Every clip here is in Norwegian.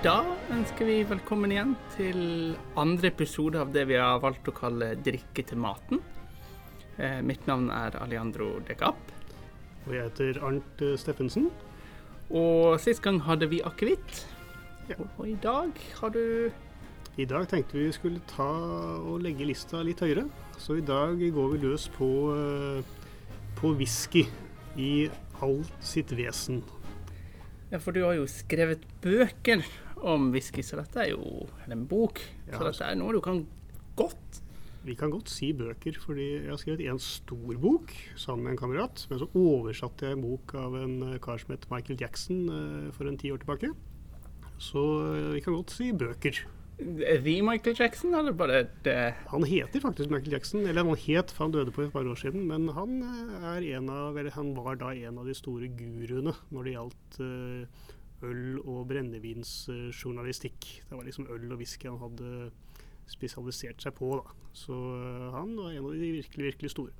Da ønsker vi velkommen igjen til andre episode av det vi har valgt å kalle 'Drikke til maten'. Eh, mitt navn er Alejandro de. Og jeg heter Arnt eh, Steffensen. Og sist gang hadde vi akevitt. Ja. Og i dag har du I dag tenkte vi skulle ta og legge lista litt høyere. Så i dag går vi løs på, eh, på whisky i alt sitt vesen. Ja, for du har jo skrevet bøker om whisky, så dette er jo en bok. Ja. Så dette er noe du kan godt. Vi kan godt si bøker, fordi jeg har skrevet en stor bok sammen med en kamerat. Men så oversatte jeg en bok av en eh, kar som het Michael Jackson eh, for en ti år tilbake. Så eh, vi kan godt si bøker. Er vi Michael Jackson, eller bare det Han heter faktisk Michael Jackson, eller han het for han døde på et par år siden, men han en av, han var da en av de store guruene når det gjaldt eh, øl- og brennevinsjournalistikk. Det var liksom øl og whisky han hadde spesialisert seg på, da. Så eh, han var en av de virkelig, virkelig store.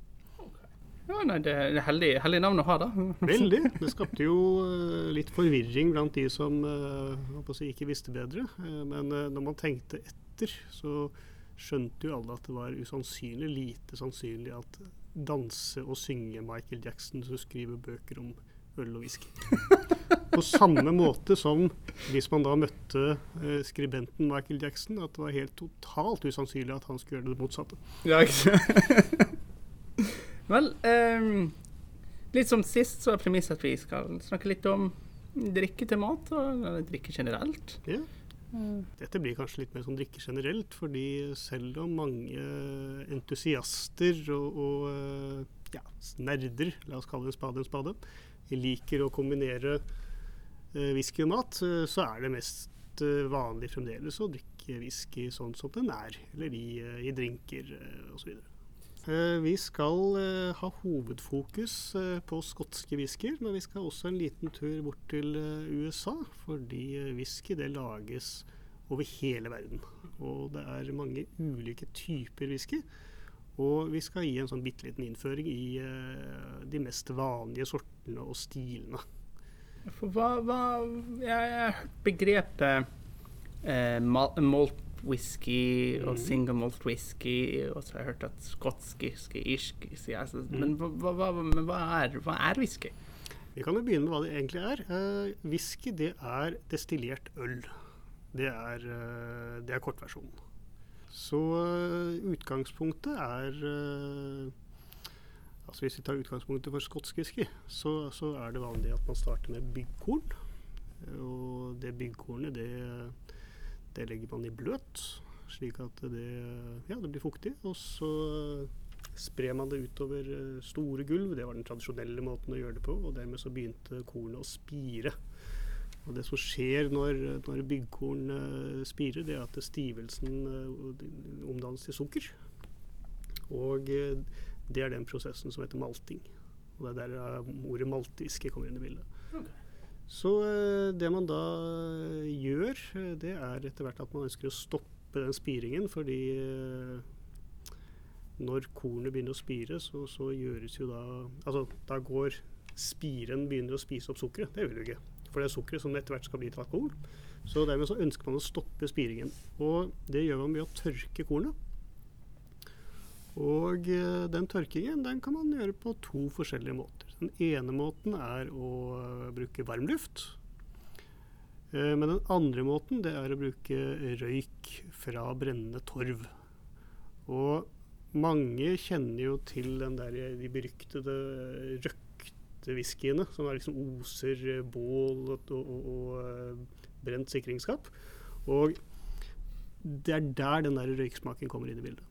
Ja, nei, det er heldig, heldig navn å ha, da. Veldig. Det skapte jo eh, litt forvirring blant de som eh, si, ikke visste bedre. Men når man tenkte etter, så skjønte jo alle at det var usannsynlig lite sannsynlig at danse og synge Michael Jackson som skriver bøker om øl og whisky. På samme måte som hvis man da møtte eh, skribenten Michael Jackson, at det var helt totalt usannsynlig at han skulle gjøre det motsatte. Ja, ikke sant? Vel, ehm, litt som sist så er premisset at vi skal snakke litt om drikke til mat, og- eller drikke generelt. Ja. Dette blir kanskje litt mer som drikke generelt, fordi selv om mange entusiaster og, og eh, ja, nerder, la oss kalle en spade en spade, liker å kombinere eh, whisky og mat, eh, så er det mest eh, vanlig fremdeles å drikke whisky sånn som den er, eller i, i drinker osv. Vi skal ha hovedfokus på skotske whiskyer, men vi skal også en liten tur bort til USA. Fordi whisky det lages over hele verden. Og det er mange ulike typer whisky. Og vi skal gi en sånn bitte liten innføring i eh, de mest vanlige sortene og stilene. For hva, hva Jeg har hørt begrepet eh, malt whisky og mm. single malt whisky, og så har jeg hørt at skotsk whisky, irsk whisky altså, mm. Men, hva, hva, men hva, er, hva er whisky? Vi kan jo begynne med hva det egentlig er. Eh, whisky det er destillert øl. Det er, eh, det er kortversjonen. Så eh, utgangspunktet er eh, Altså Hvis vi tar utgangspunktet for skotsk whisky, så, så er det vanlig at man starter med byggkorn. Og det byggkornet, det, det legger man i bløt, slik at det, ja, det blir fuktig. Og så sprer man det utover eh, store gulv. Det var den tradisjonelle måten å gjøre det på. Og dermed så begynte kornet å spire. Og det som skjer når, når byggkorn uh, spirer, det er at stivelsen uh, omdannes til sukker. Og uh, det er den prosessen som heter malting. Og det er der ordet maltiske kommer inn i bildet. Så eh, det man da gjør, det er etter hvert at man ønsker å stoppe den spiringen, fordi når kornet begynner å spire, så, så gjøres jo da Altså, da går spiren begynner å spise opp sukkeret. Det vil du ikke. For det er sukkeret som etter hvert skal bli til alkohol. Så dermed så ønsker man å stoppe spiringen. Og det gjør man ved å tørke kornet. Og eh, den tørkingen den kan man gjøre på to forskjellige måter. Den ene måten er å eh, bruke varmluft. luft. men den andre måten det er å bruke røyk fra brennende torv. Og mange kjenner jo til den der, de beryktede røkte whiskyene, som liksom oser eh, bål og, og, og, eh, brent sikringsskap. Og det er der den der røyksmaken kommer inn i bildet.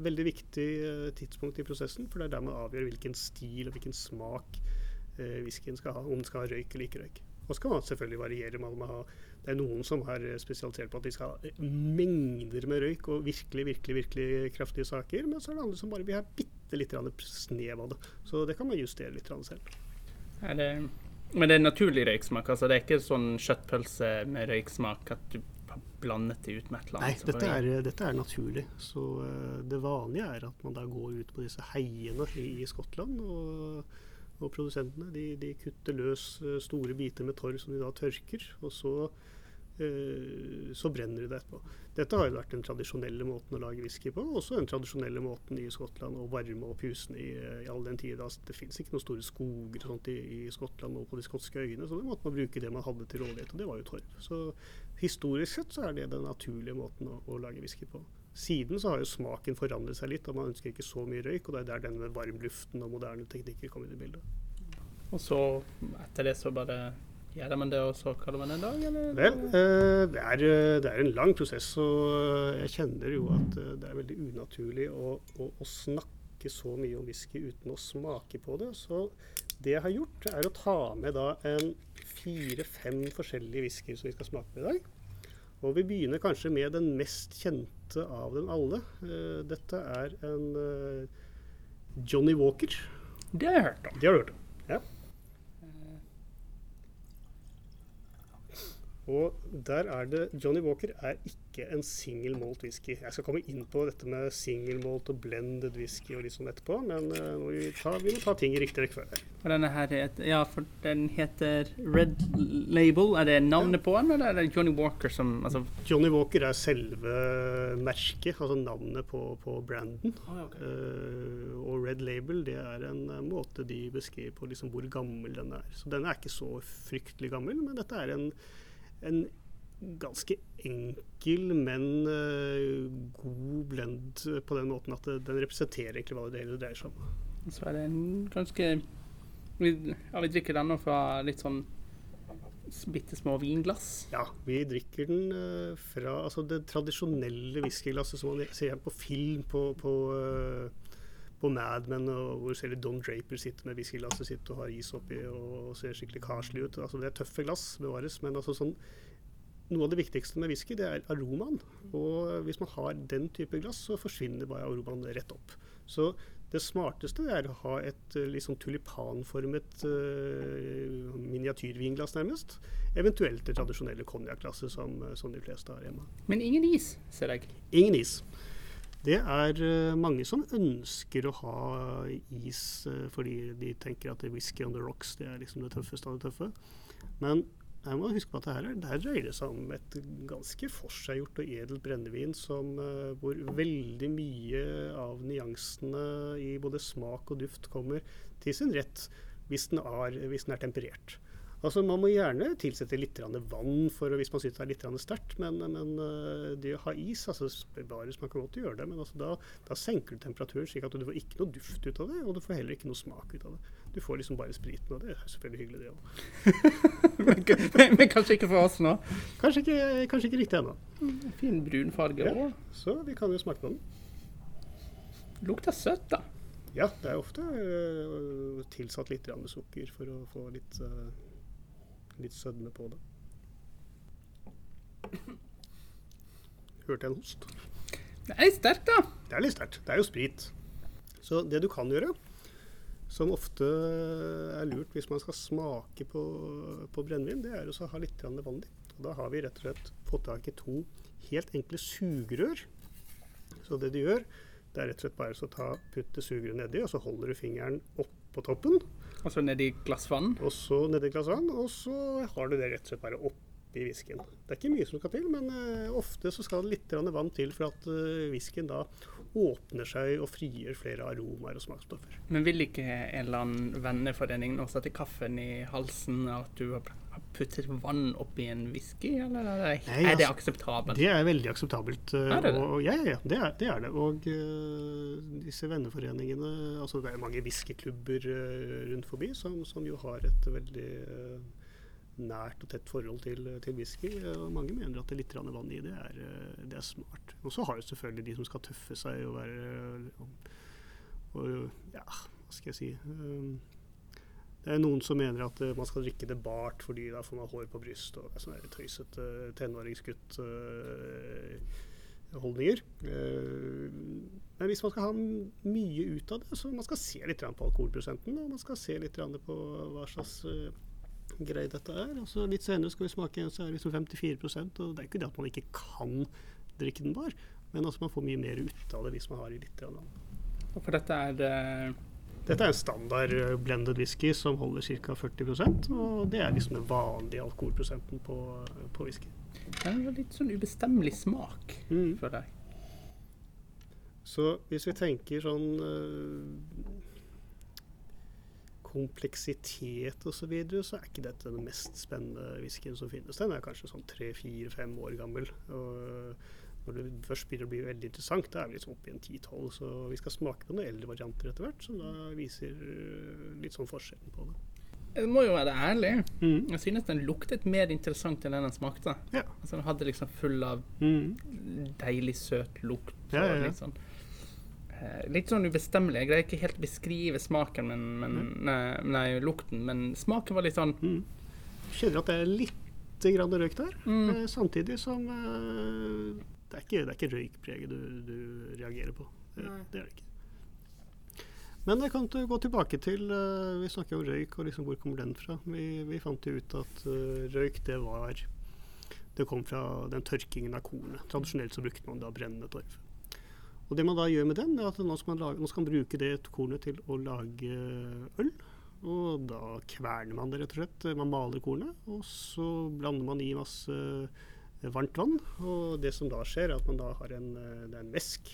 Veldig viktig eh, tidspunkt i prosessen, for det er der man avgjør hvilken stil og hvilken smak whiskyen skal ha. Om den skal ha røyk eller ikke røyk. Og så kan man selvfølgelig variere. Man må ha, det er noen som har eh, spesialisert på at de skal ha mengder med røyk og virkelig, virkelig virkelig kraftige saker. Men så er det andre som bare vil ha bitte litt snev av det. Så det kan man justere litt selv. Er det, men det er naturlig røyksmak? altså Det er ikke sånn kjøttpølse med røyksmak at du har blandet det ut med et eller annet? Nei, dette er, dette er naturlig. Så eh, det vanlige er at man da går ut på disse heiene i, i Skottland. Og, og produsentene de, de kutter løs eh, store biter med torv som de da tørker. Og så eh, så brenner de det etterpå. Dette har jo vært den tradisjonelle måten å lage whisky på, også den tradisjonelle måten i Skottland å varme opp husene i, i all den tid. Altså, det finnes ikke noen store skoger og sånt i, i Skottland og på de skotske øyene, så da måtte man bruke det man hadde til rådighet, og det var jo torv. Så historisk sett så er det den naturlige måten å, å lage whisky på. Siden så har jo smaken forandret seg litt, og man ønsker ikke så mye røyk. Og det er der denne varmluften og moderne teknikker kommer inn i bildet. Og så etter det så bare gjør man det, og så kaller man det en dag, eller? Vel, eh, det, er, eh, det er en lang prosess, og eh, jeg kjenner jo at det er veldig unaturlig å, å, å snakke så mye om whisky uten å smake på det. Så det jeg har gjort, er å ta med da en fire-fem forskjellige whiskyer som vi skal smake på i dag. Og vi begynner kanskje med den mest kjente av dem alle. Uh, dette er en uh, Johnny Walker. Det har jeg hørt om. Det har du hørt om, ja. Og der er det Johnny Walker er ikke en single malt whisky. Jeg skal komme inn på dette med single malt og blended whisky og litt sånn etterpå, men uh, vi, ta, vi, må ta ting i riktig rekkefølge. Og denne her heter, ja, for den heter Red Label. Er det navnet ja. på den, eller er det Johnny Walker som altså Johnny Walker er selve merket, altså navnet på, på branden. Oh, okay. uh, og Red Label det er en uh, måte de beskriver på liksom hvor gammel den er. Så den er ikke så fryktelig gammel, men dette er en en ganske enkel, men uh, god blend på den måten at det, den representerer egentlig hva det hele dreier seg om. Så er det en ganske vi, ja, vi drikker den nå fra litt sånn bitte små vinglass? Ja, vi drikker den uh, fra altså det tradisjonelle whiskyglasset som man ser på film på, på, på Mad Men, og hvor selv Don Draper sitter med whiskyglasset sitt og har is oppi og ser skikkelig karslig ut. Altså, det er tøffe glass, bevares, men altså sånn noe av det viktigste med whisky, det er aromaen. Og hvis man har den type glass, så forsvinner bare aromaen rett opp. Så det smarteste er å ha et liksom tulipanformet uh, miniatyrvinglass, nærmest. Eventuelt det tradisjonelle konjakkglasset som, som, de fleste har hjemme. Men ingen is, ser jeg. Ingen is. Det er uh, mange som ønsker å ha is uh, fordi de tenker at whisky on the rocks det er liksom det tøffeste av det tøffe. Men jeg må huske på at her, her dreier det seg om et ganske forseggjort og edelt brennevin som, hvor veldig mye av nyansene i både smak og duft kommer til sin rett hvis den er, hvis den er temperert. Altså Man må gjerne tilsette litt vann for, hvis man syns det er litt sterkt, men, men, eh, det å ha is altså bevares, Man kan godt gjøre det, men altså da, da, senker du temperaturen slik at du får ikke noe duft ut av det, og du får heller ikke noe smak ut av det. Du får liksom bare spriten, og det er selvfølgelig hyggelig, det òg. men, men, kanskje ikke for oss nå? Kanskje ikke, kanskje ikke riktig ennå. Mm, fin brun farge òg. Ja, så vi kan jo smake på den. Lukter søtt, da. Ja, det er ofte uh, tilsatt litt sukker for å få litt uh, litt sødme på det. Hørte jeg en host? Det er litt sterkt, da. Det er litt sterkt. Det er jo sprit. Så det du kan gjøre, som ofte er lurt hvis man skal smake på, på brennevin, det er å ha litt vann i. Og da har vi rett og slett fått tak i to helt enkle sugerør. Så det du gjør, det er rett og slett bare å putte sugerøret nedi, og så holder du fingeren opp på toppen. Og så nedi glass vann? Og så nedi glass vann, og så har du det rett og slett bare oppi whiskyen. Det er ikke mye som skal til, men uh, ofte så skal det litt vann til for at whiskyen da åpner seg og frigjør flere aromaer og smaksstoffer. Men vil ikke en eller annen venneforening nå sette kaffen i halsen at du har puttet vann oppi en whisky, eller er det, Nei, er det altså, akseptabelt? Det er veldig akseptabelt. Eh, er det det? Og, ja, ja, det, er, det, er, det Og uh, disse venneforeningene altså Det er mange whiskyklubber uh, rundt forbi som, som, jo har et veldig uh, nært og tett forhold til, til whisky. Og mange mener at litt vann i det er, det er smart. Og så har jo selvfølgelig de som skal tøffe seg og være og, Ja, hva skal jeg si det er noen som mener at uh, man skal drikke det bart fordi da får man hår på brystet og sånne tøysete uh, tenåringsgutt-holdninger. Uh, men hvis man skal ha mye ut av det, så man skal se litt på alkoholprosenten og man skal se litt på hva slags greie dette er. Altså, litt senere skal vi smake en, så er det liksom 54% og det er ikke det at man ikke kan drikke den bar, men altså man får mye mer ut av det hvis man har i litt. Og for dette er det Dette er en standard eh, blended whisky som holder ca. 40% og det er liksom den vanlige alkoholprosenten på, på whisky. Det er litt sånn ubestemmelig smak, Mm. føler jeg. Så hvis vi tenker sånn øh, kompleksitet osv., så, videre, så er ikke dette den mest spennende whiskyen som finnes. Den er kanskje sånn tre-fire-fem år gammel. Og når det først begynner å bli veldig interessant, da er vi liksom oppe i en 10-12. Så vi skal smake på noen eldre varianter etter hvert, som da viser øh, litt sånn forskjellen på det. Jeg må jo være ærlig. Mm. Jeg synes den luktet mer interessant enn den den smakte. Ja. Altså, den hadde liksom full av Mm. deilig, søt lukt. Ja, ja, og. Litt, sånn, eh, litt sånn ubestemmelig. Jeg greier ikke helt å beskrive smaken, men, men nei, nei, lukten. Men smaken var litt sånn Mm. Kjenner at det er litt grann røyk der. Mm. Eh, samtidig som eh, det, er ikke, det er ikke røykpreget du, du reagerer på. Det, det er det ikke. Men jeg kan gå tilbake til eh, Vi snakker om røyk, og liksom hvor kommer den fra? Vi, vi fant jo ut at eh, røyk, det var Det kom fra den tørkingen av kornet. Tradisjonelt så brukte man da brennende torv. Og det man da gjør med den, er at nå skal man, lage, nå skal man bruke det kornet til å lage øl. Og da kverner man det rett og slett. Man maler kornet, og så blander man i masse varmt vann. Og det som da skjer, er at man da har en, eh, det er en væsk.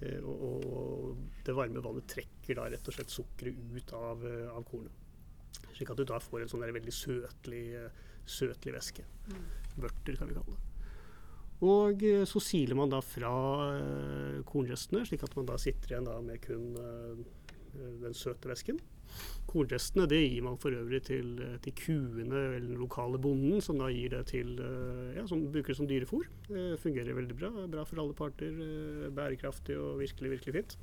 Eh, Og, og det varme vannet trekker da rett og slett sukkeret ut av, eh, av kornet. Slik at du da får en sånn der veldig søtlig, søtlig væske. Vørter, kan vi kalle det. Og så siler man da fra kornrestene, slik at man da sitter igjen da med kun den søte væsken. Kornrestene det gir man for øvrig til, eh, til kuene eller den lokale bonden, som da gir det til eh, ja, som bruker det som dyrefôr. Det fungerer veldig bra. Bra for alle parter. eh, Bærekraftig og virkelig, virkelig fint.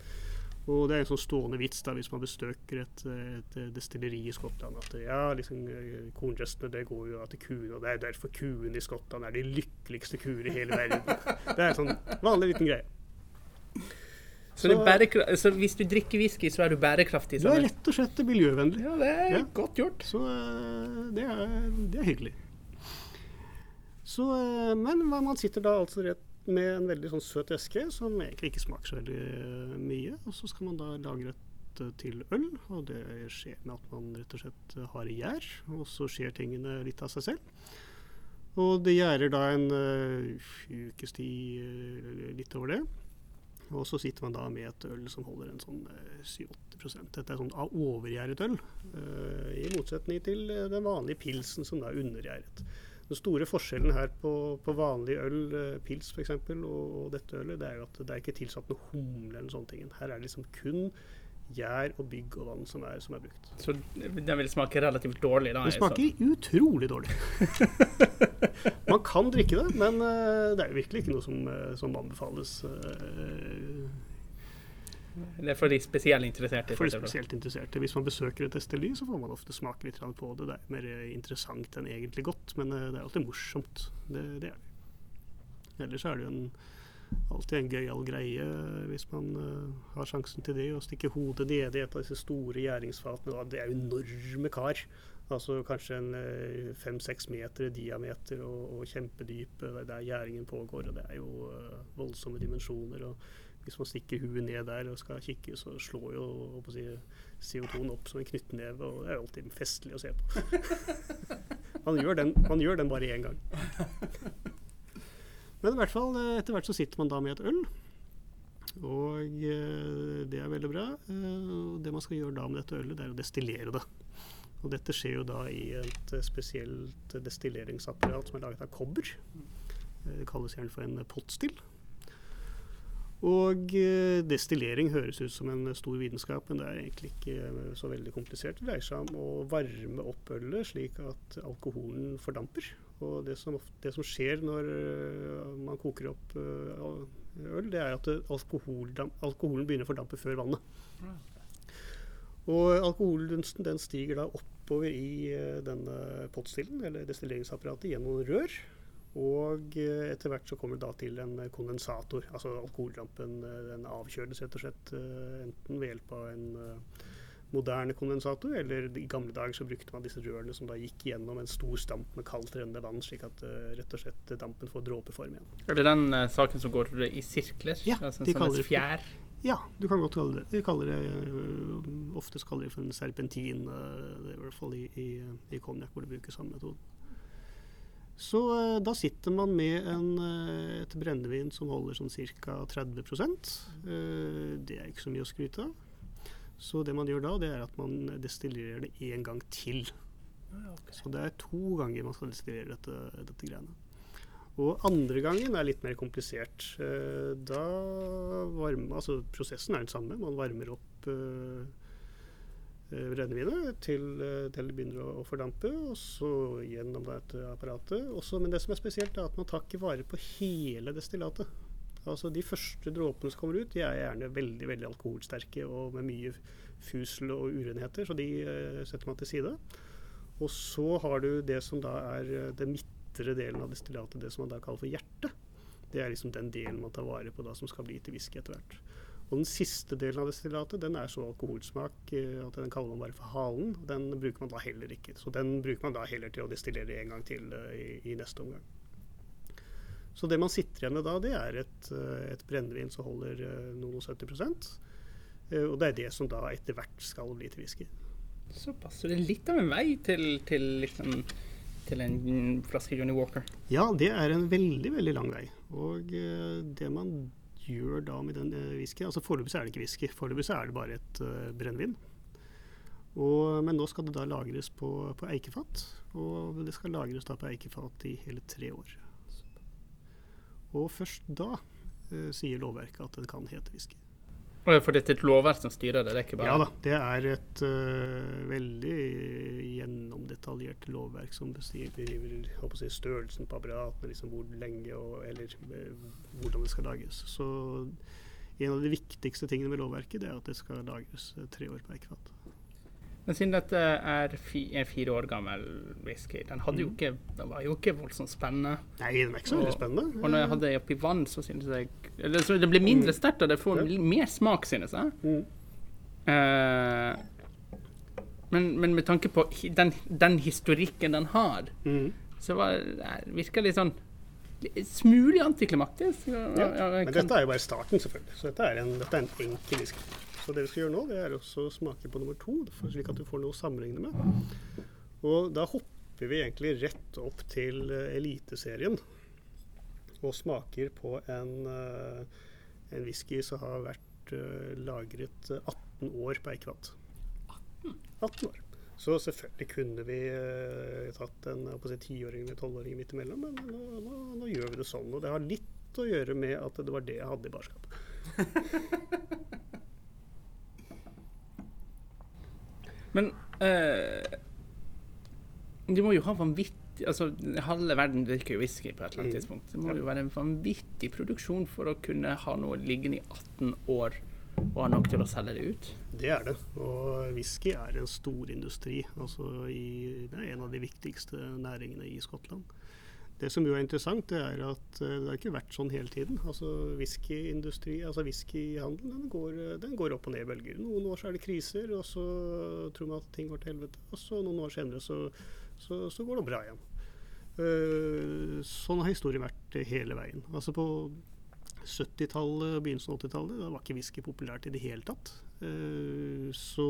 Og det er en sånn stående vits da hvis man bestøker et, et destilleri i Skottland at ja, liksom kornrestene det går jo til kuene, og det er derfor kuene i Skottland er de lykkeligste kuer i hele verden. Det er en sånn vanlig liten greie. Så, så, så hvis du drikker whisky, så er du bærekraftig? Du er rett og slett miljøvennlig. Ja, det er Ja. godt gjort. Så eh, det er, det er hyggelig. Så, eh, men man sitter da altså rett med en veldig sånn søt væske som egentlig ikke smaker så veldig eh, mye. Og så skal man da lage dette til øl, og det skjer med at man rett og slett har i gjær. Og så skjer tingene litt av seg selv. Og det gjærer da en uh, ukes tid, litt over det. Og så sitter man da med et øl som holder en sånn eh, 7-8 Dette er sånn overgjæret øl, eh, i motsetning til eh, den vanlige pilsen som er undergjæret. Den store forskjellen her på, på vanlig øl, eh, pils f.eks., og, og dette ølet, det er jo at det er ikke tilsatt noe humle eller sånne ting. Her er det liksom kun gjær og bygg og vann som er, som er brukt. Så den vil smake relativt dårlig da? Den smaker smaker utrolig dårlig. Man kan drikke det, men eh, det er jo virkelig ikke noe som, eh, som anbefales eh, Det er for de spesielt interesserte. for de spesielt interesserte. Hvis man besøker et destilleri, så får man ofte smake litt på det. Det er mer interessant enn egentlig godt, men det er alltid morsomt. Det, det er det. Ellers er det jo en, alltid en gøyal greie eh, hvis man uh, har sjansen til det, å stikke hodet nede i et av disse store gjæringsfatene. Det er enorme kar. Altså kanskje en eh, fem-seks meter i diameter og, og kjempedyp der gjæringen pågår. Og det er jo uh, voldsomme dimensjoner. og hvis man stikker huet ned der og skal kikke, så slår jo si, CO2-en opp som en knyttneve, og det er jo alltid festlig å se på. man, gjør den, man gjør den bare én gang. Men i hvert fall, eh, etter hvert så sitter man da med et øl, og eh, det er veldig bra. Eh, og det man skal gjøre da med dette ølet, det er å destillere det. Og dette skjer jo da i et spesielt destilleringsapparat som er laget av kobber. Det kalles gjerne for en potstill. Og destillering høres ut som en stor vitenskap, men det er egentlig ikke så veldig komplisert. Det dreier seg om å varme opp ølet slik at alkoholen fordamper. Og det som, det som skjer når eh, man koker opp eh, øl, det er at alkohol, alkoholen begynner å fordampe før vannet. Og alkoholdunsten den stiger da oppover i denne pottstillen, eller destilleringsapparatet, gjennom rør. Og etter hvert så kommer det da til en kondensator. Altså alkoholdampen den avkjøles rett og slett enten ved hjelp av en moderne kondensator, eller i gamle dager så brukte man disse rørene som da gikk gjennom en stor stamp med kaldt rennende vann, slik at uh, rett og slett dampen får dråpeform igjen. Er det den uh, saken som går i sirkler? Ja, altså, de kaller et det- fjær? Ja, du kan godt kalle det de kaller det Uh, oftest kaller det for en serpentin, i hvert fall i, i, i konjakk hvor de bruker samme metode. Så da sitter man med en, et brennevin som holder sånn ca. 30 Eh, Det er ikke så mye å skryte av. Så det man gjør da, det er at man destillerer det én gang til. Så det er to ganger man skal destillere dette, dette greiene. Og andre gangen er litt mer komplisert. Eh, Da varmer, altså Prosessen er den samme. Man varmer opp eh, brennevinet til, til det begynner å, å fordampe, og så gjennom dette apparatet. Også, men det som er spesielt, er at man tar ikke vare på hele destillatet. Altså De første dråpene som kommer ut, de er gjerne veldig veldig alkoholsterke og med mye fusel og urenheter, så de eh, setter man til side. Og så har du det som da er eh, den midtre delen av destillatet, det som man da kaller for hjertet. Det er liksom den delen man tar vare på da som skal bli til whisky etter hvert. Og den siste delen av destillatet den er så alkoholsmak eh, at den kaller man bare for halen. Den bruker man da heller ikke. Så den bruker man da heller til å destillere en gang til eh, i, i neste omgang. Så det man sitter igjen med da, det er et, eh, et brennevin som holder eh, noen og 70 eh, Og det er det som da etter hvert skal bli til whisky. Såpass. Så det er litt av en vei til, til, liksom, til en flaske Johnny Walker. Ja, det er en veldig, veldig lang vei. Og det man gjør da med den whiskyen Altså foreløpig er det ikke whisky, foreløpig er det bare et uh, brennevin. Og, men nå skal det da lagres på, på eikefat, og det skal lagres da på eikefat i hele tre år. Og først da eh, sier lovverket at det kan hete whisky. For dette er et lovverk som styrer det? det er ikke bare... Ja da, det er et uh, veldig gjennomdetaljert lovverk som beskriver si, størrelsen på apparatene, liksom hvor lenge og eller eh, hvordan det skal lages. Så en av de viktigste tingene med lovverket det er at det skal lagres eh, tre år på eikefat. Men siden dette er fi, fire år gammel whisky, den, hadde jo Mm. ikke, den var jo ikke voldsomt spennende. Nei, den er ikke så veldig spennende. Og når jeg hadde det oppi vann, så synes jeg eller, så Det ble mindre sterkt, og det får Ja. mer smak, synes jeg. Mm. Uh, men, men med tanke på den, den historikken den har, Mm. så var, det virker litt sånn smule antiklimaktisk. Ja, Ja, men dette er jo bare starten, selvfølgelig. Så dette er en, dette er en enkel whisky. Så det vi skal gjøre nå, det er også å smake på nummer to, slik at du får noe å sammenligne med. Og da hopper vi egentlig rett opp til eh, Eliteserien og smaker på en, eh, en whisky som har vært eh, lagret eh, 18 år på Eikvatt. 18 år. Så selvfølgelig kunne vi tatt en tiåring eller tolvåring midt imellom, men nå, nå, nå gjør vi det sånn. Og det har litt å gjøre med at det var det jeg hadde i barskap. Men eh, de må jo ha vanvittig Altså, halve verden drikker jo whisky på et eller annet Mm. tidspunkt. Det må jo være en vanvittig produksjon for å kunne ha noe liggende i 18 år og ha nok til å selge det ut. Det er det. Og whisky er en storindustri. Altså i, det er en av de viktigste næringene i Skottland. Det som jo er interessant, det er at eh, det har ikke vært sånn hele tiden. Altså Whiskyindustri, altså whiskyhandelen den går, eh, den går opp og ned i bølger. Noen år så er det kriser, og så tror man at ting går til helvete. Og så noen år senere så, så, så går det bra igjen. Eh, sånn har historien vært hele veien. Altså på 70-tallet og begynnelsen av 80-tallet da var ikke whisky populært i det hele tatt. Så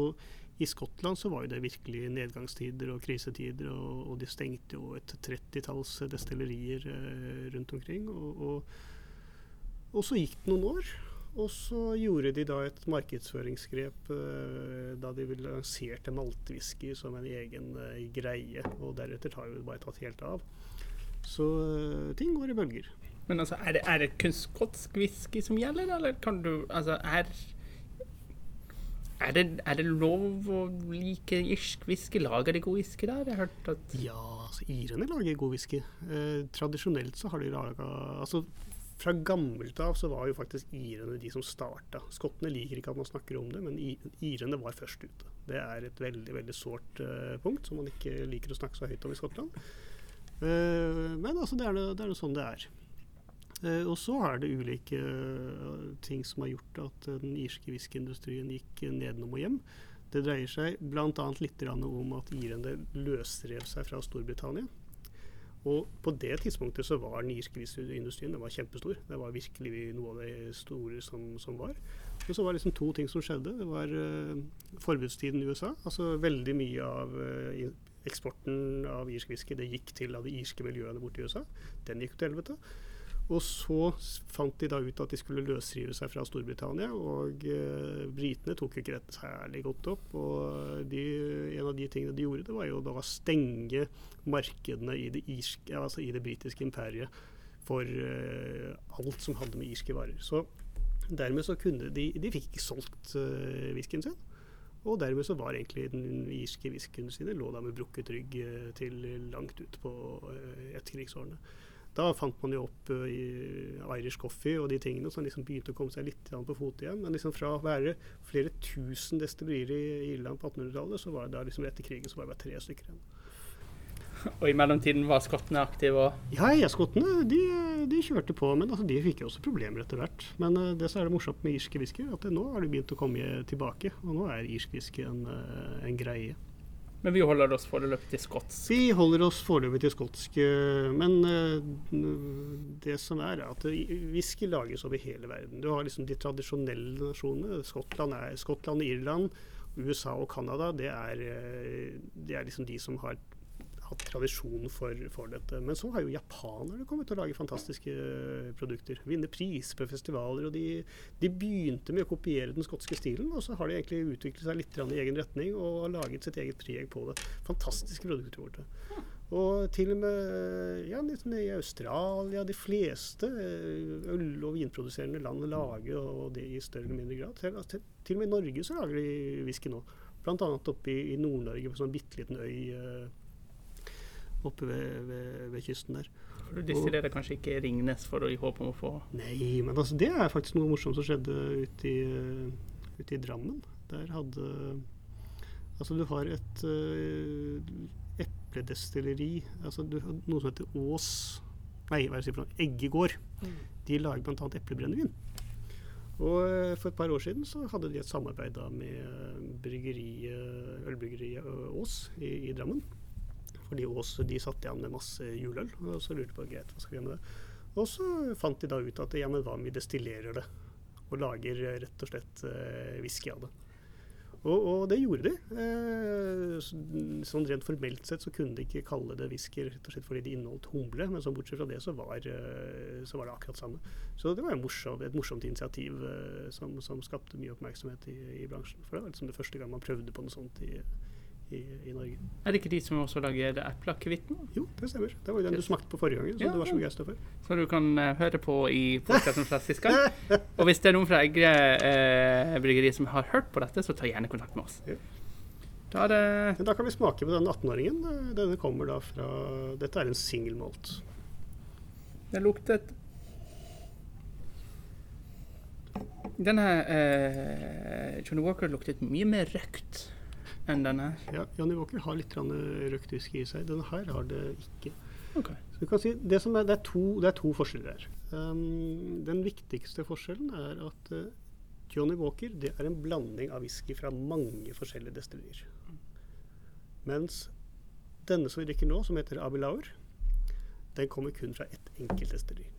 i Skottland så var jo det virkelig nedgangstider og krisetider, og, og de stengte jo et 30-talls destillerier eh, rundt omkring. Og, og, og så gikk det noen år, og så gjorde de da et markedsføringsgrep eh, da de lanserte maltwhisky som en egen eh, greie, og deretter har jo bare tatt helt av. Så ting går i bølger. Men altså, er det, er det kun skotsk whisky som gjelder, eller kan du Altså, er er det, er det lov å like irsk whisky? Lager de god whisky der? Jeg hørt at Ja, altså irene lager god whisky. Eh, tradisjonelt så har de laga Altså fra gammelt av så var jo faktisk irene de som starta. Skottene liker ikke at man snakker om det, men irene var først ute. Det er et veldig veldig sårt eh, punkt som man ikke liker å snakke så høyt om i Skottland. Eh, men altså, det er nå det er sånn det er. Eh, og så er det ulike eh, ting som har gjort at den irske whiskyindustrien gikk nedenom og hjem. Det dreier seg bl.a. litt om at irene løsrev seg fra Storbritannia. Og på det tidspunktet så var den irske whiskyindustrien kjempestor. Det var virkelig noe av det store som, som var. Men så var det liksom to ting som skjedde. Det var uh, forbudstiden i USA. Altså veldig mye av uh, eksporten av irsk whisky det gikk til av de irske miljøene borte i USA. Den gikk til helvete. Og så fant de da ut at de skulle løsrive seg fra Storbritannia, og eh, britene tok ikke dette særlig godt opp. Og de, en av de tingene de gjorde, det var jo da å stenge markedene i det, irske, altså i det britiske imperiet for eh, alt som hadde med irske varer. Så dermed så kunne de De fikk ikke solgt eh, whiskyen sin. Og dermed så var egentlig den irske whiskyen sine lå da med brukket rygg eh, til langt ut på eh, etterkrigsårene. Da fant man jo opp uh, Irish coffee og de tingene som liksom begynte å komme seg litt på fote igjen. Men liksom fra å være flere tusen destillerier i Irland på 1800-tallet, så var det da liksom etter krigen så var det bare tre stykker igjen. Og i mellomtiden var skottene aktive? òg? ja, ja, skottene de, de, kjørte på. Men altså, de fikk jo også problemer etter hvert. Men uh, det som er det morsomt med irske whisky, at det, nå har de begynt å komme tilbake. Og nå er irsk whisky en, uh, en greie. Men vi holder oss foreløpig til skotsk? Vi holder oss foreløpig til skotsk. Eh, men eh, det som er, er at whisky lages over hele verden. Du har liksom de tradisjonelle nasjonene. Skottland, er, Skottland Irland, USA og Canada. Det eh, det er liksom de som har hatt tradisjon for, for, dette. Men så har jo japanerne kommet til å lage fantastiske eh, produkter. Vinne priser på festivaler. Og de, de, begynte med å kopiere den skotske stilen, og så har de egentlig utviklet seg litt i egen retning og laget sitt eget preg på det. Fantastiske produkter. Borte. Og til og med ja, i Australia, de fleste eh, øl- og vinproduserende land lager og det i større eller mindre grad. Til, til, til, og med i Norge så lager de whisky nå. Annet oppe i, i Nord-Norge, på en sånn bitte liten øy. Eh, oppe ved, ved, ved kysten der. Du distillerer kanskje ikke Ringnes for å i håp om å få Nei, men altså, det er faktisk noe morsomt som skjedde ute i, ute i Drammen. Der hadde Altså, du har et uh, epledestilleri altså, du har Noe som heter Ås Nei, hva er det jeg sier for noe? Eggegård. Mm. De lager bl.a. eplebrennevin. Og uh, for et par år siden så hadde de et samarbeid da med bryggeriet, ølbryggeriet Ås i, i Drammen. Fordi Ås de satt igjen med masse juleøl, og så lurte på greit, hva skal vi gjøre med det. Og så fant de da ut at ja, men hva om vi destillerer det, og lager rett og slett eh, av det. Og, og, det gjorde de. Eh, sånn rent formelt sett så kunne de ikke kalle det whisky rett og slett fordi de inneholdt humle, men så bortsett fra det så var, eh, så var det akkurat samme. Så det var morsom, et morsomt initiativ eh, som, som, skapte mye oppmerksomhet i, i, bransjen. For det var liksom det første gang man prøvde på noe sånt i, i, i, Norge. Er det ikke de som også lager eplekevitten? Jo, det stemmer. Det var jo den du smakte på forrige gang, Så ja, du var så begeistra for. Så du kan uh, høre på i podkasten gang. Og hvis det er noen fra Egre uh, bryggeri som har hørt på dette, så ta gjerne kontakt med oss. Ja. Da, da, kan vi smake på den 18-åringen. Denne kommer da fra Dette er en single malt. Det luktet Denne uh, Johnny Walker luktet mye mer røkt enn denne? Ja, Johnny Walker har litt røkt whisky i seg. Denne her har det ikke. Okay. Så du kan si, det, er, det, er to, det, er, to, forskjeller her. Um, den viktigste forskjellen er at uh, Johnny Walker det er en blanding av whisky fra mange forskjellige destillerier. Mens denne som vi drikker nå, som heter Abilaur, den kommer kun fra ett enkelt destilleri.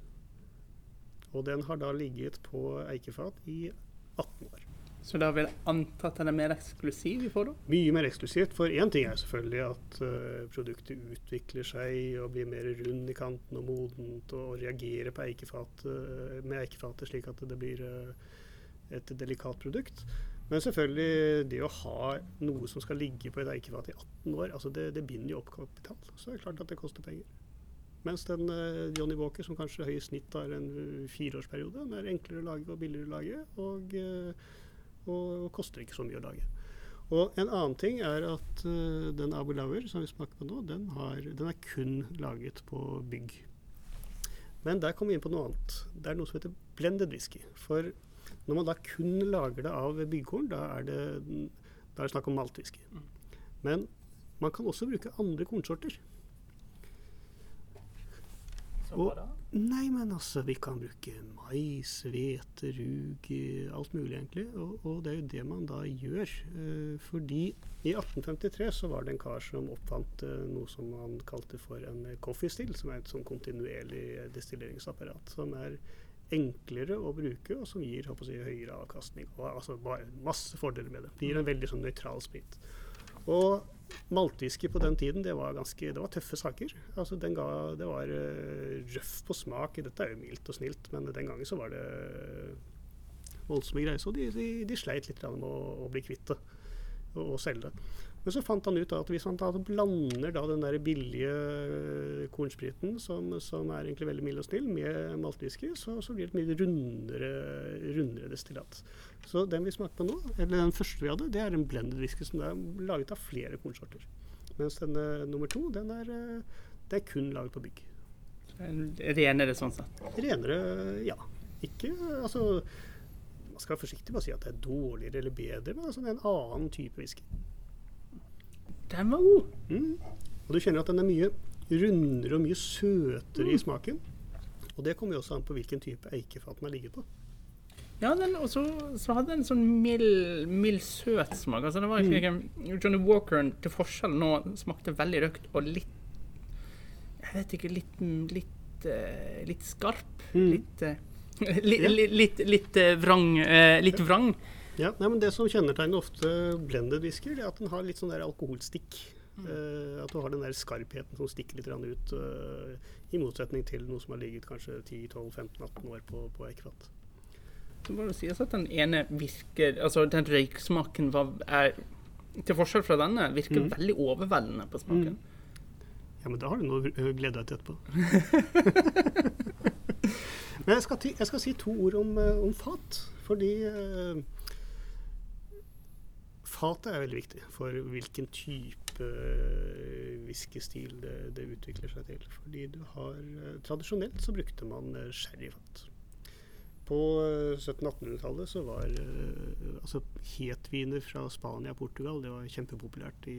Og den har da ligget på eikefat i 18 år. Så da vil jeg anta at den er mer eksklusiv i forhold? Mye mer eksklusivt. For én ting er selvfølgelig at uh, produktet utvikler seg og blir mer rund i kanten og modent og reagerer eikefat, uh, med eikefatet slik at det blir uh, et delikat produkt. Men selvfølgelig, det å ha noe som skal ligge på et eikefat i 18 år, altså det, det binder jo opp kapital. Så det er klart at det koster penger. Mens den Johnny Walker, som kanskje høyest snitt har en fireårsperiode, den er enklere å lage og billigere å lage. og og, og koster ikke så mye å lage. Og En annen ting er at uh, den Abu Lauer som vi smaker på nå, den, har, den, er kun laget på bygg. Men der kommer vi inn på noe annet. Det er noe som heter blended whisky. For når man da kun lager det av byggkorn, da er det, da er det snakk om maltwhisky. Mm. Men man kan også bruke andre kornsorter. Bra. Nei, men altså, vi kan bruke mais, hvete, rug, alt mulig egentlig. Og, og, det er jo det man da gjør. Eh, fordi i 1853 så var det en kar som oppfant eh, noe som han kalte for en coffee still, som er et sånn kontinuerlig destilleringsapparat. Som er enklere å bruke, og som gir håper jeg, høyere avkastning. Og altså masse fordeler med det. Det gir en veldig sånn nøytral sprit. Og maltwhisky på den tiden, det var ganske, det var tøffe saker. Altså ga, Det var uh, røff på smak. Dette er jo mildt og snilt, men den gangen så var det voldsomme greier. Så de, de, de sleit litt med å, å bli kvitt det og, og selge det. Men så fant han ut at hvis han blander da den der billige eh, kornspriten, som, som, er egentlig veldig mild og snill, med maltwhisky, så, så, blir det et mye rundere, rundere destillat. Så den vi smakte på nå, eller den første vi hadde, det er en blended whisky som er laget av flere kornsorter. Mens denne nummer to, den er, eh, det er kun laget på bygg. Renere sånn sett? Renere, ja. Ikke altså Man skal være forsiktig med å si at det er dårligere eller bedre, men altså det er en annen type whisky. Den var god. Mm. Og du kjenner at den er mye rundere og mye søtere mm. i smaken. Og det kommer jo også an på hvilken type eikefat den har ligget på. Ja, og så, hadde den en sånn mild, mild søt smak. Altså, det var ikke, mm. Johnny Walkeren til forskjell nå smakte veldig røkt og litt Jeg vet ikke, litt, litt, uh, litt skarp. Mm. Litt, uh, li, li, litt, litt, uh, vrang. litt vrang. Ja, nei, men Det som kjennetegner ofte blended whisky, er at den har litt sånn der alkoholstikk. Mm. Uh, at du har den der skarpheten som stikker litt ut, uh, i motsetning til noe som har ligget kanskje 10-12-15-18 år på, på. Så må det sies at den ene virker Altså den røyksmaken var, er, til forskjell fra denne, virker mm. veldig overveldende på smaken. Mm. Ja, men da har du noe å glede deg til etterpå. men jeg skal, jeg skal, si to ord om, eh, om fat. Fordi fatet er veldig viktig for hvilken type eh, whiskystil det, det, utvikler seg til. Fordi du har eh, Tradisjonelt så brukte man eh, sherryfat. På 1700-1800-tallet så var altså hetviner fra Spania og Portugal det var kjempepopulært i,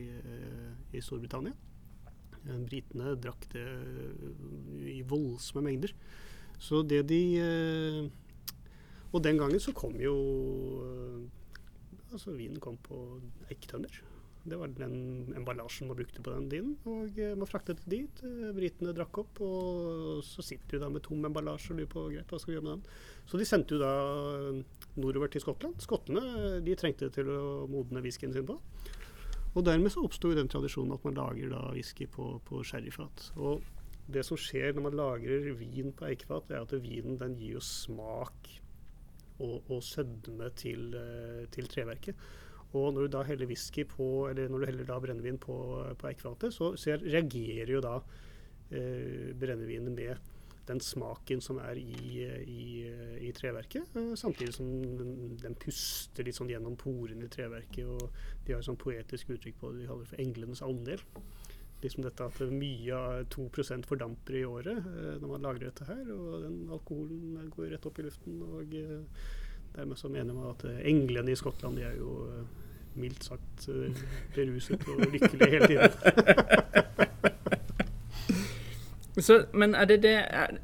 i Storbritannia. Britene drakk det i voldsomme mengder. Så det de Og den gangen så kom jo Altså Vinen kom på eiketønner. Det var den emballasjen man brukte på den tiden. Og eh, man fraktet det dit. Eh, britene drakk opp, og så sitter du da med tom emballasje og lurer på greit, hva skal vi gjøre med den. Så de sendte jo da nordover til Skottland. Skottene de trengte til å modne whiskyen sin på. Og dermed så oppsto den tradisjonen at man lager da whisky på, på sherryfat. Og det som skjer når man lagrer vin på eikefat, er at vinen den gir jo smak og, og sødme til, eh, til, treverket. Og når du da heller whisky på, eller når du heller da brennevin på, på eikefatet, så, så, reagerer jo da eh, brennevinet med den smaken som er i, i, i treverket, eh, samtidig som den, den, puster litt sånn gjennom porene i treverket. og De har et sånn poetisk uttrykk på det de kaller for englenes andel liksom dette at mye av 2% fordamper i året eh, når man lagrer dette her. Og den alkoholen går rett opp i luften. Og eh, dermed så mener man at eh, englene i Skottland de er jo mildt sagt beruset og lykkelige hele tiden. så, men er det det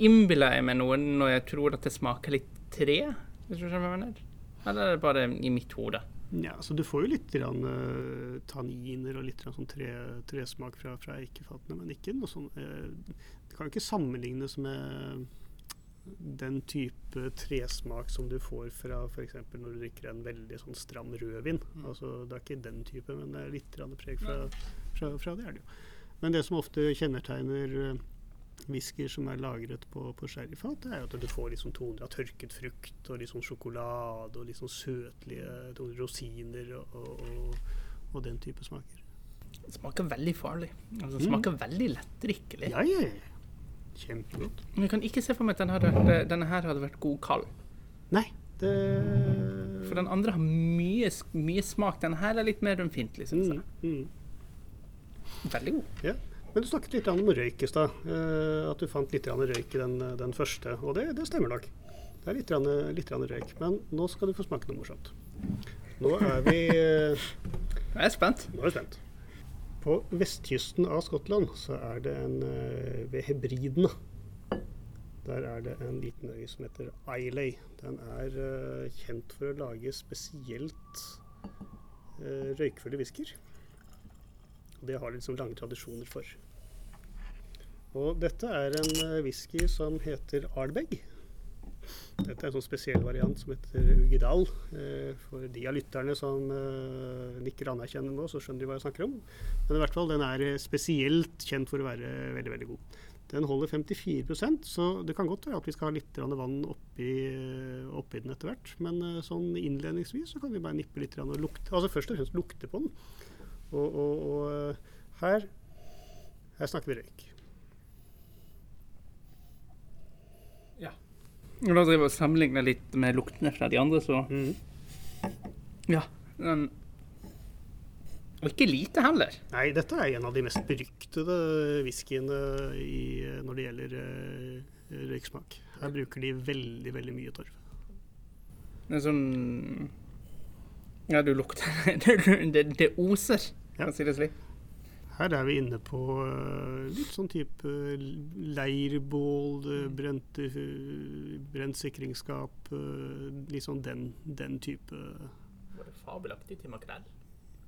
Innbiller jeg meg noe når jeg tror at det smaker litt tre? Hvis du skjønner hva jeg mener? Eller er det bare i mitt hode? Ja, så Du får jo litt grann, uh, tanniner og litt grann sånn tre, tresmak fra, fra eikefatene, men ikke noe sånn uh, Det kan jo ikke sammenlignes med den type tresmak som du får fra f.eks. når du drikker en veldig sånn stram rødvin. Mm. Altså, det er ikke den type, men det er litt preg fra, fra, fra, det. er det jo. Men det som ofte kjennetegner uh, whiskyer som er lagret på, på sherryfat, er at du får liksom toner av tørket frukt og liksom sjokolade og liksom søtlige toner, rosiner og, og, og, den type smaker. Det smaker veldig farlig. Altså, det smaker mm. veldig lettdrikkelig. Ja, ja, ja. Kjempegodt. Men jeg kan ikke se for meg at denne, hadde, denne her hadde vært god kald. Nei. Det... For den andre har mye, mye smak. Denne her er litt mer ømfintlig, syns jeg. Mm, mm. Veldig god. Ja. Men du snakket litt om røyk i stad. Uh, at du fant litt røyk i den, den første. Og det, det, stemmer nok. Det er litt, litt røyk. Men nå skal du få smake noe morsomt. Nå er vi Nå er jeg spent. Nå er jeg spent. På vestkysten av Skottland så er det en uh, ved Hebridene. Der er det en liten øy som heter Islay. Den er kjent for å lage spesielt røykfulle whisker. Det har de liksom lange tradisjoner for. Og dette er en eh, whisky som heter Arlbeg. Dette er en sånn spesiell variant som heter Ugidal. Eh, for de av lytterne som eh, nikker anerkjennende nå, så skjønner de hva jeg snakker om. Men i hvert fall, den er spesielt kjent for å være veldig, veldig god. Den holder 54% så det kan godt være at vi skal ha litt vann oppi, oppi den etter hvert. Men sånn innledningsvis så kan vi bare nippe litt og lukte. Altså først og fremst lukte på den. Og, og, og her, her snakker vi røyk. Når jeg driver og sammenligner litt med luktene fra de andre, så mm. Ja. Den Og ikke lite heller. Nei, dette er en av de mest beryktede whiskyene når det gjelder uh, røyksmak. Her bruker de veldig, veldig mye torv. Det er sånn Ja, du lukter Det, det, det oser, for å si det slik. Her er vi inne på eh, litt sånn type leirbål, eh, brente, eh, brent sikringsskap, litt sånn den, den type Var det fabelaktig til makrell?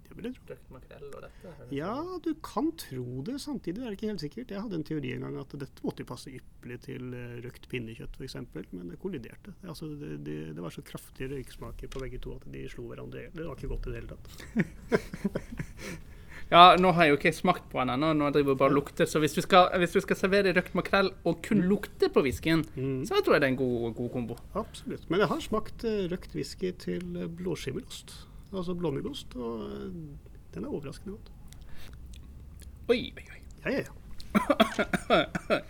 Det vil jeg tro. Makrell og dette? Ja, du kan tro det. Samtidig er det ikke helt sikkert. Jeg hadde en teori en gang at dette måtte passe ypperlig til røkt pinnekjøtt f.eks., men det kolliderte. Altså, det, det, det var så kraftige røyksmaker på begge to at de slo hverandre i hjel. Det var ikke godt i det hele tatt. Ja, nå har jeg jo ikke smakt på den ennå, nå driver jeg bare og lukter. Så hvis du skal, hvis du skal servere røkt makrell og kun lukte på whiskyen, Mm. så tror jeg det er en god, god kombo. Absolutt. Men jeg har smakt eh, røkt whisky til eh, blåskimmelost, altså blåmuggost, og eh, den er overraskende godt. Oi, oi, oi. Ja, ja, ja.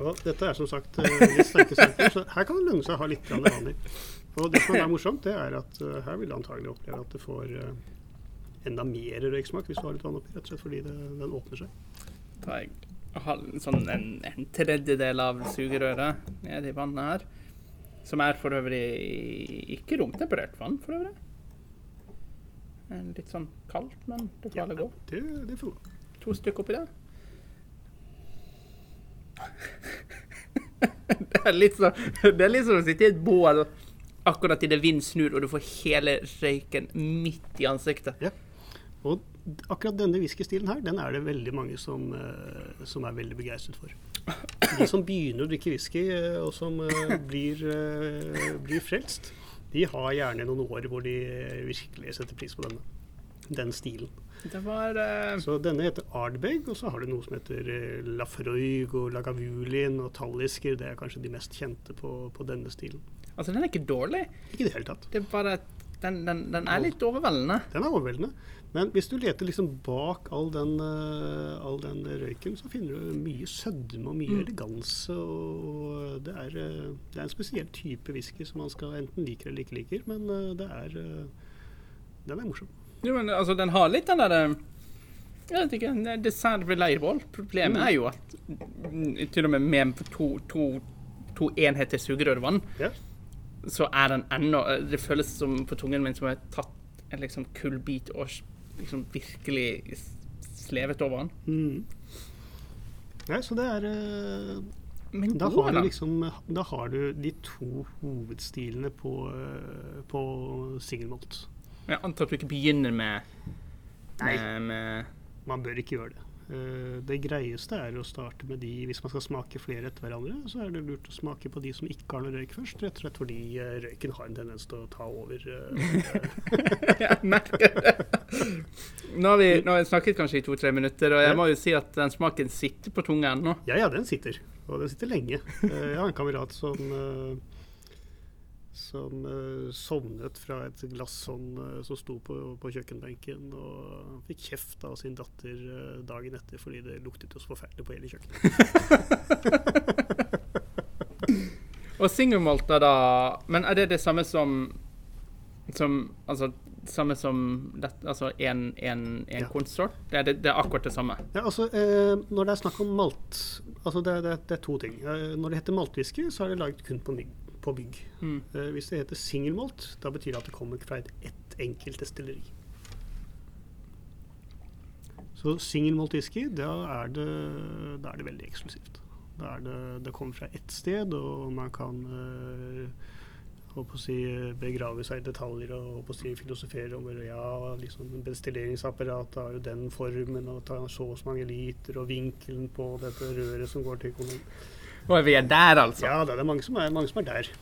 Og dette er som sagt litt sterke saker, så her kan det lønne seg å ha litt vanlig. Og det som er morsomt, det er at her vil du antagelig oppleve at det får enda mer røyksmak hvis du har litt vann oppi, rett og slett fordi det, den åpner seg. tar jeg sånn en, en tredjedel av sugerøret ned i vannet her. Som er for øvrig ikke romtemperert vann, for øvrig. Litt sånn kaldt, men det får alle gå. Det, det får gå. To stykker oppi der. det, er litt sånn det er litt som å sitte i et bål akkurat idet vinden snur, og du får hele røyken midt i ansiktet. Og akkurat denne whiskystilen her, den er det veldig mange som, eh, som er veldig begeistret for. De som begynner å drikke whisky, eh, og som eh, blir, blir frelst, de har gjerne noen år hvor de virkelig setter pris på denne. Den stilen. Det var uh... Så denne heter Ardbeg, og så har du noe som heter Lafroig og Lagavulin og Tallisker. Det er kanskje de mest kjente på, på denne stilen. Altså, den er ikke dårlig. Ikke i det hele tatt. Det er bare at den, den, den er litt overveldende. Den er overveldende. Men hvis du leter liksom bak all den, eh, all den røyken, så finner du mye sødme og mye Mm. eleganse. Og det er, eh, det er en spesiell type whisky som man skal enten liker eller ikke liker. Men eh, det er Den er morsom. Jo, men altså, den har litt den derre Jeg vet ikke, dessert leirbål. Problemet Mm. er jo at mm, til og med med to, to, to enheter sugerørvann, yeah. så er den ennå Det føles som på tungen min som jeg har tatt en liksom kullbit og liksom virkelig slevet over han. Mm. Nei, så det er uh, Men da har, du liksom, da har du de to hovedstilene på, uh, på single malt. Jeg antar at du ikke begynner med, Nei. med, med Man bør ikke gjøre det. Eh, Det greieste er å starte med de Hvis man skal smake flere etter hverandre, så er det lurt å smake på de som ikke har noe røyk først. Rett og slett fordi eh, røyken har en tendens til å ta over. Jeg merker det. Nå har vi, nå har vi snakket kanskje i to-tre minutter, og jeg må jo si at den smaken sitter på tunga ennå. Ja, ja, den sitter. Og den sitter lenge. Eh, Jeg har en kamerat som som uh, sovnet fra et glass sånn, uh, som sto på, på kjøkkenbenken, og fikk kjeft av sin datter uh, dagen etter fordi det luktet jo så forferdelig på hele kjøkkenet. Og singelmolter, er da Men er det det samme som som Altså samme som det, altså en, en, en Ja. konsort? Det, det, det er akkurat det samme. Ja, altså, når det er snakk om malt altså det, det, det er to ting. Når det heter maltwhisky, så er det laget kun på, mygg, på bygg. Mm. Eh, hvis det heter single malt, da betyr det at det kommer fra et, ett enkelt destilleri. Så single malt whisky, da er det, da er det veldig eksklusivt. Da er det, det kommer fra ett sted, og man kan eh, håper å si, begrave seg i detaljer og håper å si, filosofere over ja, liksom bestilleringsapparatet har jo den formen og tar så og så mange liter og vinkelen på dette røret som går til kommunen. Og vi er der, altså? Ja, det er mange som er, mange som er der.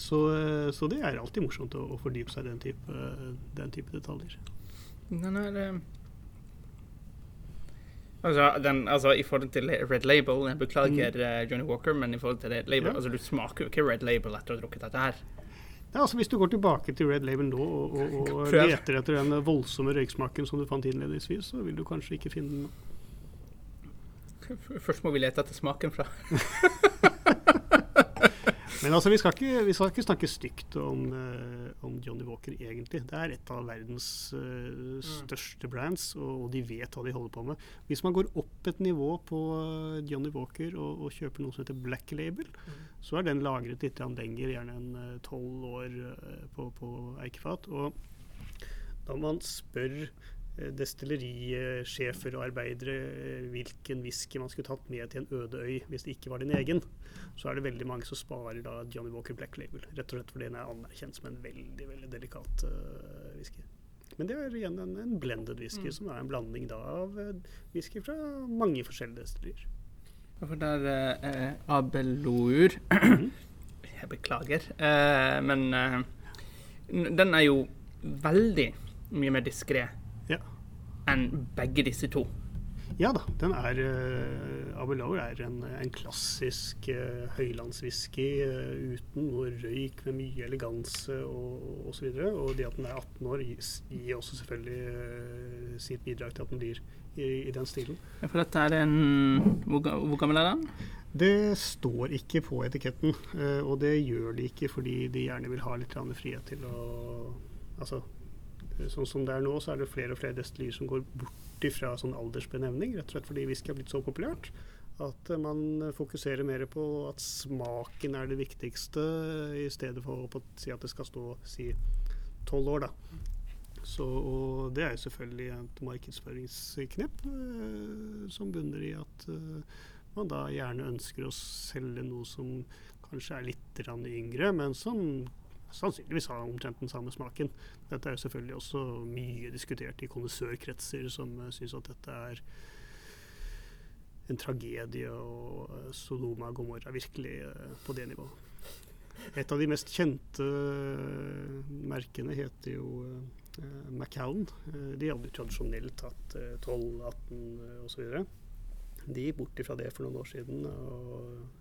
Så, eh, så, det er alltid morsomt å, å fordype seg i den den type detaljer. Den er... Altså, den, altså, I forhold til Red Label Jeg beklager mm. Eh, Johnny Walker, men i forhold til Red Label ja. altså, Du smaker jo ikke Red Label etter å ha drukket dette her. Ja, altså Hvis du går tilbake til Red Label nå og, og, og leter etter den voldsomme røyksmaken som du fant innledningsvis, så vil du kanskje ikke finne den nå. Først må vi lete etter smaken fra Men altså, vi skal ikke, vi skal ikke snakke stygt om, uh, om, Johnny Walker, egentlig. Det er et av verdens uh, største brands, og, og, de vet hva de holder på med. Hvis man går opp et nivå på uh, Johnny Walker og, og, kjøper noe som heter Black Label, mm. så er den lagret litt lenger, gjerne enn tolv år på, på eikefat. Og da man spør destillerisjefer og arbeidere eh, hvilken whisky man skulle tatt med til en øde øy hvis det ikke var din egen, så er det veldig mange som sparer da Johnny Walker Black Label. Rett og slett fordi den er anerkjent som en veldig veldig delikat uh, whisky. Men det er igjen en, en blended whisky, mm. som er en blanding da av whisky fra mange forskjellige destillerier. For der er uh, Abelour. Jeg beklager, uh, men den er jo veldig mye mer diskré enn begge disse to. Ja da. den er uh, Abelauer er en, en klassisk uh, høylandswhisky uh, uten noe røyk, med mye eleganse og osv. Og, og det at den er 18 år, gir, gir også selvfølgelig uh, sitt bidrag til at den blir i, i den stilen. Ja, for dette er en Hvor, hvor gammel er den? Det står ikke på etiketten, og det gjør de ikke fordi de gjerne vil ha litt frihet til å Altså Sånn som det er nå, så er det flere og flere destillerier som går bort ifra sånn aldersbenevning, rett og slett fordi whisky har blitt så populært. At man fokuserer mer på at smaken er det viktigste, i stedet for å si at det skal stå si tolv år. da. Så, og det er jo selvfølgelig et markedsføringsknepp eh, som bunner i at eh, man da gjerne ønsker å selge noe som kanskje er litt yngre, men som sannsynligvis ha omtrent den samme smaken. Dette er selvfølgelig også mye diskutert i kondisørkretser, som uh, syns at dette er en tragedie, og uh, Sodoma og Gomorra virkelig uh, på det nivået. Et av de mest kjente merkene heter jo Macown. de hadde jo tradisjonelt hatt 12, 18 osv. De gikk bort ifra det for noen år siden. og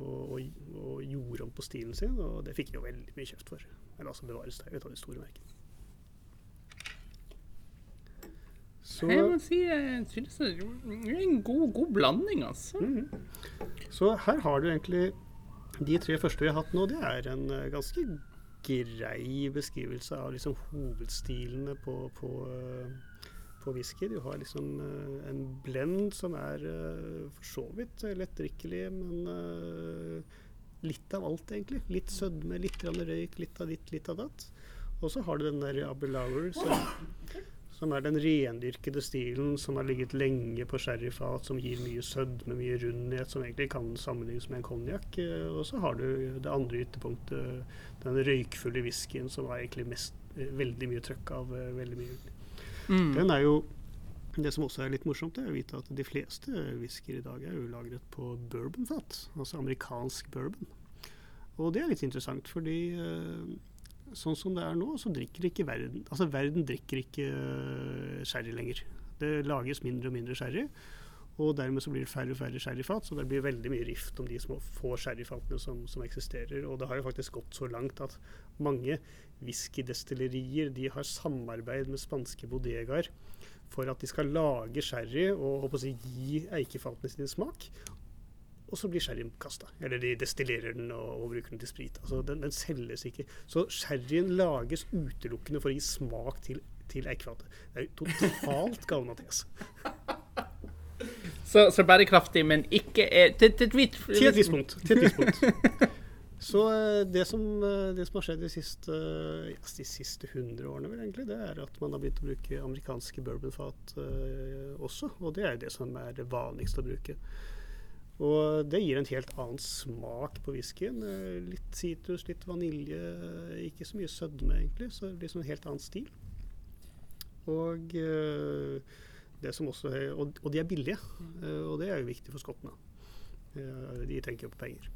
og, og, og, gjorde om på stilen sin, og det fikk de jo veldig mye kjeft for. Men altså bevares, det er jo et av de store merkene. Så, jeg må si jeg synes det er en god, god blanding, altså. Mm -hmm. Så her har du egentlig De tre første vi har hatt nå, det er en uh, ganske grei beskrivelse av liksom hovedstilene på, på uh, på whisky. Du har liksom uh, en blend som er uh, for så vidt lettdrikkelig, men uh, litt av alt, egentlig. Litt sødme, litt røyk, litt av ditt, litt av datt. Og så har du den der Abelauer, som, som er den rendyrkede stilen som har ligget lenge på sherryfat, som gir mye sødme, mye rundhet, som egentlig kan sammenlignes med en konjakk. Og så har du det andre ytterpunktet, den røykfulle whiskyen, som er egentlig mest, veldig mye trøkk av veldig mye Mm. Den er jo det som også er litt morsomt, er å vite at de fleste whiskyer i dag er jo lagret på bourbonfat, altså amerikansk bourbon. Og det er litt interessant, fordi uh, sånn som det er nå, så drikker ikke verden Altså verden drikker ikke uh, sherry lenger. Det lages mindre og mindre sherry. Og dermed så blir det færre og færre sherryfat, så det blir veldig mye rift om de små få sherryfatene som, som, eksisterer. Og det har jo faktisk gått så langt at mange whiskydestillerier de har samarbeid med spanske bodegaer for at de skal lage sherry og å si, gi eikefatene sine smak. Og så blir sherryen kasta. Eller de destillerer den og, og bruker den til sprit. Altså, den, den, selges ikke. Så sherryen lages utelukkende for å gi smak til, til eikefatet. Det er jo totalt galmatese. Så, så, bærekraftig, men ikke er, til, til, til, til et visst punkt. Til et visst punkt. Så eh, det som, eh, det som, har skjedd de siste, de siste 100 årene, vel egentlig, det er at man har begynt å bruke amerikanske bourbonfat uh, også. Og det er det som er det vanligste å bruke. Og det gir en helt annen smak på whiskyen. Eh, Litt sitrus, litt vanilje, ikke så mye sødme egentlig. Så liksom en helt annen stil. Og eh, som også og, og de er billige, eh, og det er jo viktig for skottene. Eh, De tenker jo på penger.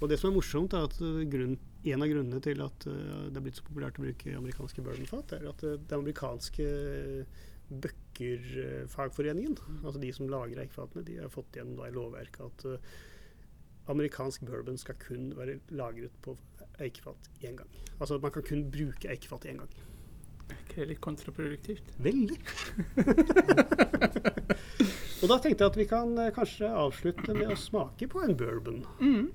Og det som er morsomt, er at eh, grunn, en av grunnene til at det er blitt så populært å bruke amerikanske bourbonfat, er at den amerikanske bøkkerfagforeningen, altså de som lager eikfatene, de har fått igjennom i lovverket at amerikansk bourbon skal kun være lagret på eikefat én gang. Altså man kan kun bruke eikefat én gang. Er det litt kontraproduktivt? Veldig. og da tenkte jeg at vi kan eh, kanskje avslutte med å smake på en bourbon. Mm.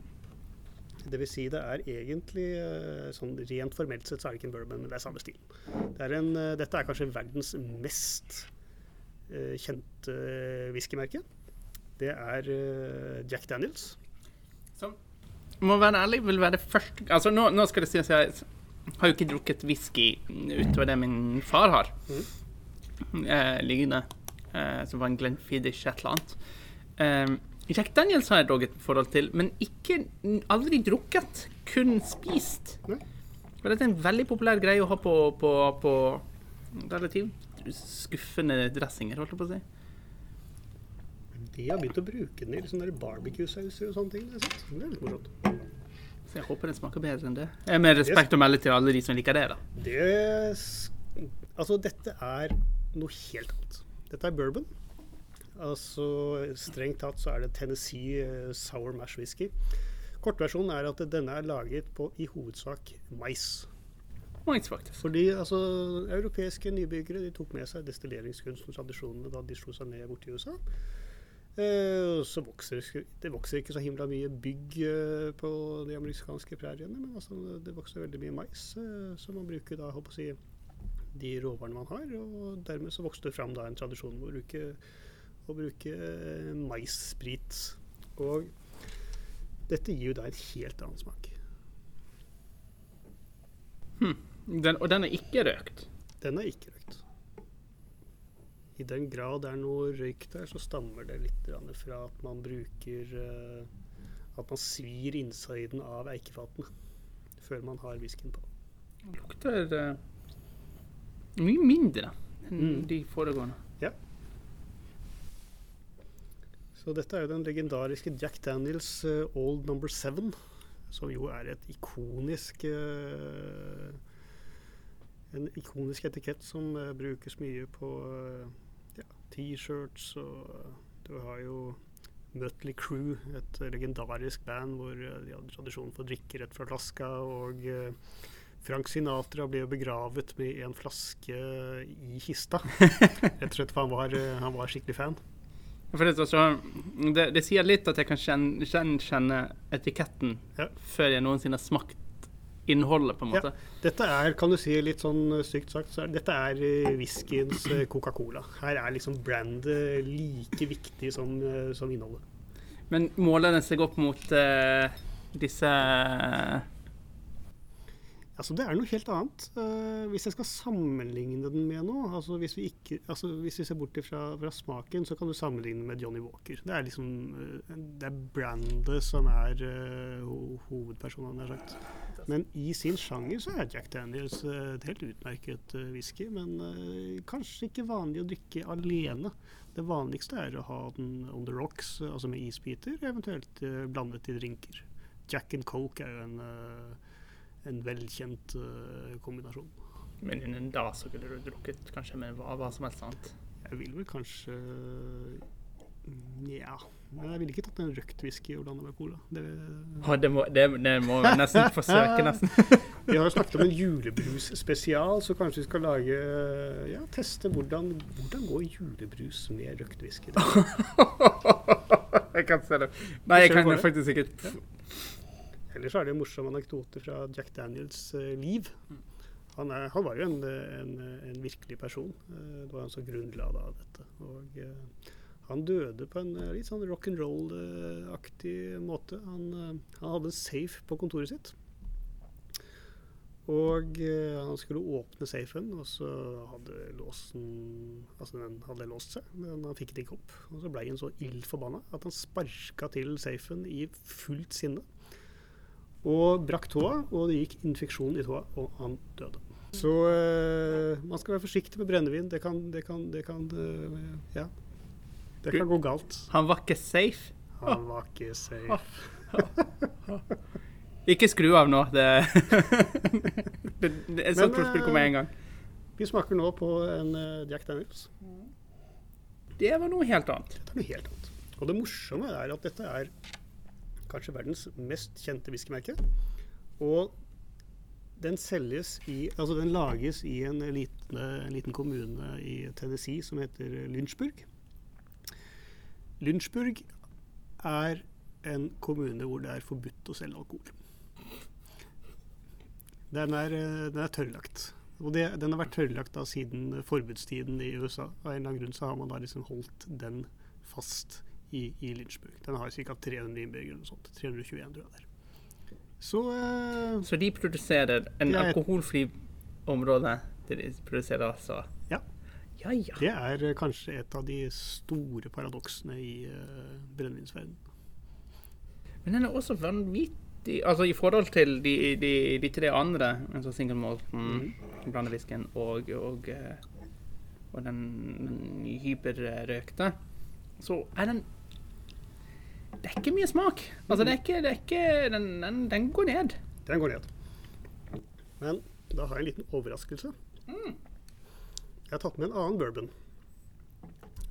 Det vil si det er egentlig eh, sånn rent formelt sett så er det ikke en bourbon, men det er samme stil. Det er en, eh, dette er kanskje verdens mest kjente whiskymerke. Det er Jack Daniels. Som må være ærlig, vil være det første Altså, nå, nå skal det sies jeg har jo ikke drukket whisky utover det min far har. Eh, liggende. Eh, som var en Glenfiddich et eller annet. Eh, Jack Daniels har jeg dog et forhold til, men ikke aldri drukket. Kun spist. Mm. Og dette er en veldig populær greie å ha på, på, på relativt skuffende dressinger, holdt jeg på å si. De har begynt å bruke den i liksom barbecue-sauser og sånne ting. Det er, det er litt morsomt. Så jeg håper den smaker bedre enn det. Med respekt å melde til alle de som liker det, da. Det Altså, dette er noe helt annet. Dette er bourbon. Altså, Strengt tatt så er det Tennessee eh, sour mash whisky. Kortversjonen er at denne er laget på i hovedsak mais. Mais, faktisk. Fordi altså, europeiske nybyggere de tok med seg destilleringskunsten og tradisjonene da de slo seg ned borti USA. Eh, så vokser det vokser ikke så himla mye bygg eh, på de amerikanske præriene, men altså, det vokser veldig mye mais, eh, så man bruker da, håper jeg de råvarene man har. Og dermed så vokste det fram da en tradisjon med å bruke, å bruke maissprit. Og dette gir jo da en helt annen smak. Den, og den er ikke røkt. Den er ikke røykt. I den grad det er noe røyk der, så stammer det litt fra at man bruker eh, At man svir innsiden av eikefatene før man har whiskyen på. Det lukter eh, mye mindre enn Mm. de foregående. Ja. Så dette er jo den legendariske Jack Daniels eh, Old Number Seven, som jo er et ikonisk En ikonisk etikett som brukes mye på T-shirts og Du har jo Mutley Crew, et legendarisk band hvor eh, de hadde tradisjon for å drikke rett fra flaska. Og eh, Frank Sinatra ble jo begravet med en flaske i kista. Rett og slett for han var, eh, han var skikkelig fan. Det, altså, det, det sier litt at jeg kan kjenne, kjenne etiketten Ja. før jeg noensinne har smakt innholdet, på en måte. Dette er, kan du si litt sånn eh, stygt sagt, så er, dette er eh, whiskyens eh, Coca-Cola. Her er liksom brandet like viktig som, eh, som innholdet. Men måler den seg opp mot eh, disse Altså, det er noe helt annet. Uh, hvis jeg skal sammenligne den med noe, altså hvis vi, ikke, altså hvis vi ser bort fra, fra smaken, så kan du sammenligne med Johnny Walker. Det er liksom uh, det er brandet som er uh, ho hovedpersonen, nær sagt. Men i sin sjanger så er Jack Daniels et helt utmerket whisky, men kanskje ikke vanlig å drikke alene. Det vanligste er å ha den on the rocks, altså med isbiter, eventuelt blandet i drinker. Jack and Coke er jo en en velkjent uh, kombinasjon. Men innen da så ville du drukket kanskje med hva, hva som helst annet. Jeg vil vel kanskje Ja. Men jeg ville ikke tatt en røkt whisky og blanda med cola. Det, Å, det, må, det, det må vi nesten forsøke, nesten. vi har jo snakket om en julebrus spesial, så kanskje vi skal lage Ja, teste hvordan, hvordan går julebrus med røkt whisky. jeg kan se det. Nei, jeg kan faktisk ikke Ellers er det en morsom anekdote fra Jack Daniels eh, liv. Han, er, han var jo en, en, en virkelig person. Eh, det var han som grunnla da dette. Og eh, han døde på en litt sånn rock'n'roll-aktig måte. Han, han hadde en safe på kontoret sitt. Og eh, han skulle åpne safen, og så hadde låsen Altså, den hadde låst seg, men han fikk det ikke opp. Og så ble han så ild forbanna at han sparka til safen i fullt sinne. Og brakk tåa, og det gikk infeksjon i tåa, og han døde. Så eh, man skal være forsiktig med brennevin. Det kan, det kan, det kan eh, Ja. Det kan gå galt. Han var ikke safe. Han var ikke safe. Ikke skru av nå. Det, er sånt ordspill kommer med en gang. Vi smaker nå på en eh, Jack Daniels. Det var noe helt annet. Det er noe helt annet. Og det morsomme er at dette er kanskje verdens mest kjente whiskymerke. Og den selges i Altså den lages i en liten, en liten kommune i Tennessee som heter Lynchburg. Lynchburg er en kommune hvor det er forbudt å selge alkohol. Den er, eh, den er tørrlagt. Og det, den har vært tørrlagt da siden forbudstiden i USA. Av en eller annen grunn så har man da liksom holdt den fast i, i Lynchburg. Den har ca. 300 innbyggere eller noe sånt. 321 tror jeg det er. Så eh, Så de produserer en er alkoholfri område. De produserer altså Ja. Ja, ja. det er eh, kanskje et av de store paradoksene i uh, brennevinsverdenen. Men den er også vanvittig Altså i forhold til de, de, de tre andre, altså single molten, mm. blandewhiskyen og, og, eh, og den, den hyperrøkte, så er den Det er ikke mye smak. Altså, det er ikke, det er ikke den, den, den går ned. Den går ned. Men da har jeg en liten overraskelse. Jeg har tatt med en annen bourbon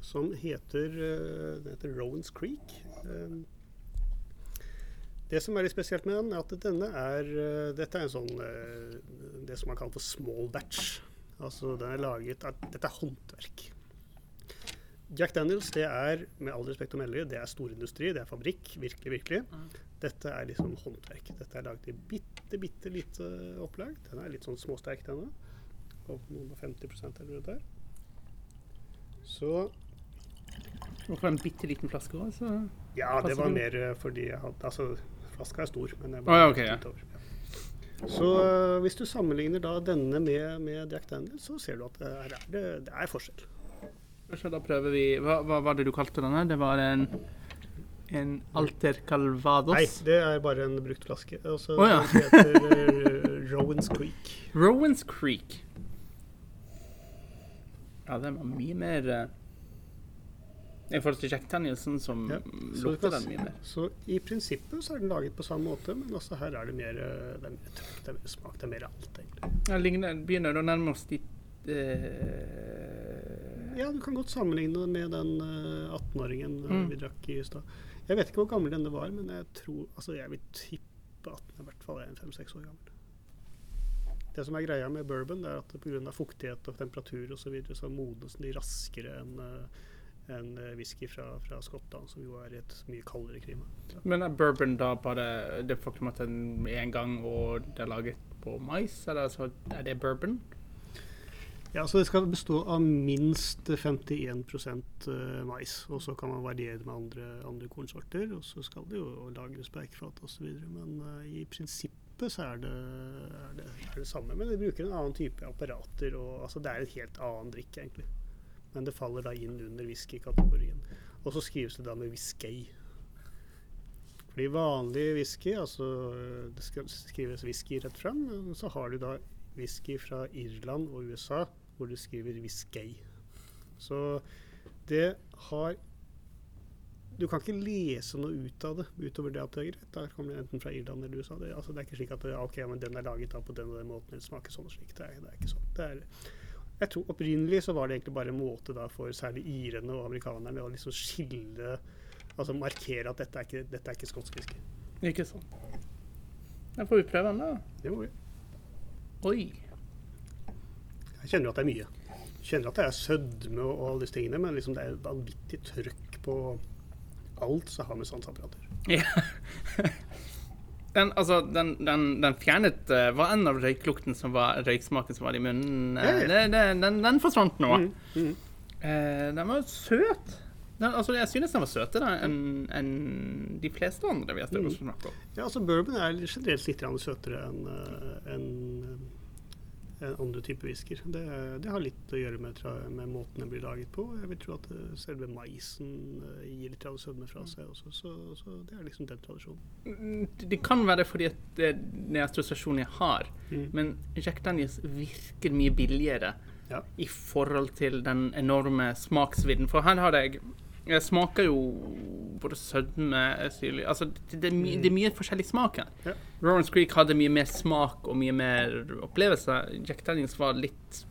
som heter, eh, heter Rowans Creek. Eh, Det som er litt spesielt med den, er at denne er eh, Dette er en sånn Det som man kaller for small batch. Altså den er laget av Dette er håndverk. Jack Daniels det er med all respekt å melde, det er storindustri, det er fabrikk. Virkelig, virkelig. Dette er liksom håndverk. Dette er laget i bitte, bitte lite opplag. Den er litt sånn småsterk, denne. Og noen og 50% eller noe der. Så Hvorfor en bitte liten flaske også? Ja, det var mer eh, fordi jeg hadde Altså, flaska er stor, men jeg bare ja, ok, ja. over. Ja. Så øh, hvis du sammenligner da denne med, med Jack Daniels, så ser du at det er, det, det er forskjell. Så da prøver vi Hva, hva var det du kalte denne? Det var en en Alter Calvados? Nei, det er bare en brukt flaske. Altså, oh, ja. Den heter øh, Rowans Creek. Rowans Creek. Ja, den var mye mer eh, I forhold til Jack Danielson, som Ja, lukter den mye mer. Så i prinsippet så er den laget på samme måte, men også her er det mer, det er mer det er mer smak, det er mer alt, egentlig. Ja, begynner å nærme oss de eh, Ja, du kan godt sammenligne det med den øh, 18-åringen øh, Mm. vi drakk i stad. Jeg vet ikke hvor gammel denne var, men jeg tror Altså, jeg vil tippe at den i hvert fall er en fem-seks år gammel. Det som er greia med bourbon, det er at pga. fuktighet og temperatur osv. Så, videre, så modnes den raskere enn en øh, whisky fra, fra Skottland, som jo er et mye kaldere klima. Ja. Men er bourbon da bare det faktum at den er en gang og det er laget på mais? Eller altså, er det bourbon? Ja, så Det skal bestå av minst 51% øh, mais. Og så kan man variere med andre, andre kornsorter. Og så skal det jo lagres på eikefat osv. Men uh, i prinsippet så er det, er, det, er det samme. Men de bruker en annen type apparater. Og, altså, det er en helt annen drikk, egentlig. Men det faller da inn under whisky-kategorien. Og så skrives det da med whisky. Fordi vanlig whisky, altså det skal skrives whisky rett fram, så har du da whisky fra Irland og USA hvor du skriver whisky. Så det har Du kan ikke lese noe ut av det utover det at det er greit. Da kommer det enten fra Irland eller USA. Det, altså, det er ikke slik at det, ok, men den er laget da på den og den måten, eller smaker sånn og slik. Det er, det er ikke sånn. Det er, jeg tror Opprinnelig så var det egentlig bare en måte da for særlig irene og amerikanerne å liksom skille Altså markere at dette er ikke, dette er ikke skotsk whisky. Ikke sant. Da får vi prøve den, da. Det må vi. Oi. Jeg kjenner at det er mye. Jeg kjenner at det er sødme og alle disse tingene, men liksom det er vanvittig trøkk på alt som har med sanseapparater. Ja. Den, altså, den, den, den fjernet uh, var en av røyklukten som var røyksmaken som var i munnen. uh, Ja, ja. Det, den, den forsvant nå. Mm, mm. Uh, den var søt. Den, altså, jeg synes den var søtere enn en de fleste andre vi har Mm. snakket om. Ja, altså Bourbon er generelt litt søtere enn eh, enn enn andre typer whisker. Det, det, har litt å gjøre med, med, måten den blir laget på. Jeg vil tro at eh, selve maisen eh, gir litt av sødme fra seg også, så, så, det er liksom den tradisjonen. Mm, det kan være fordi at det er den assosiasjonen jeg har, mm. men Jack Daniels virker mye billigere ja. i forhold til den enorme smaksvidden. For her har jeg jeg smaker jo både sødme syrlig Altså, det, det, det, er mye forskjellig smak her. Ja. Rowan's Creek hadde mye mer smak og mye mer opplevelse. Jack Daniels var litt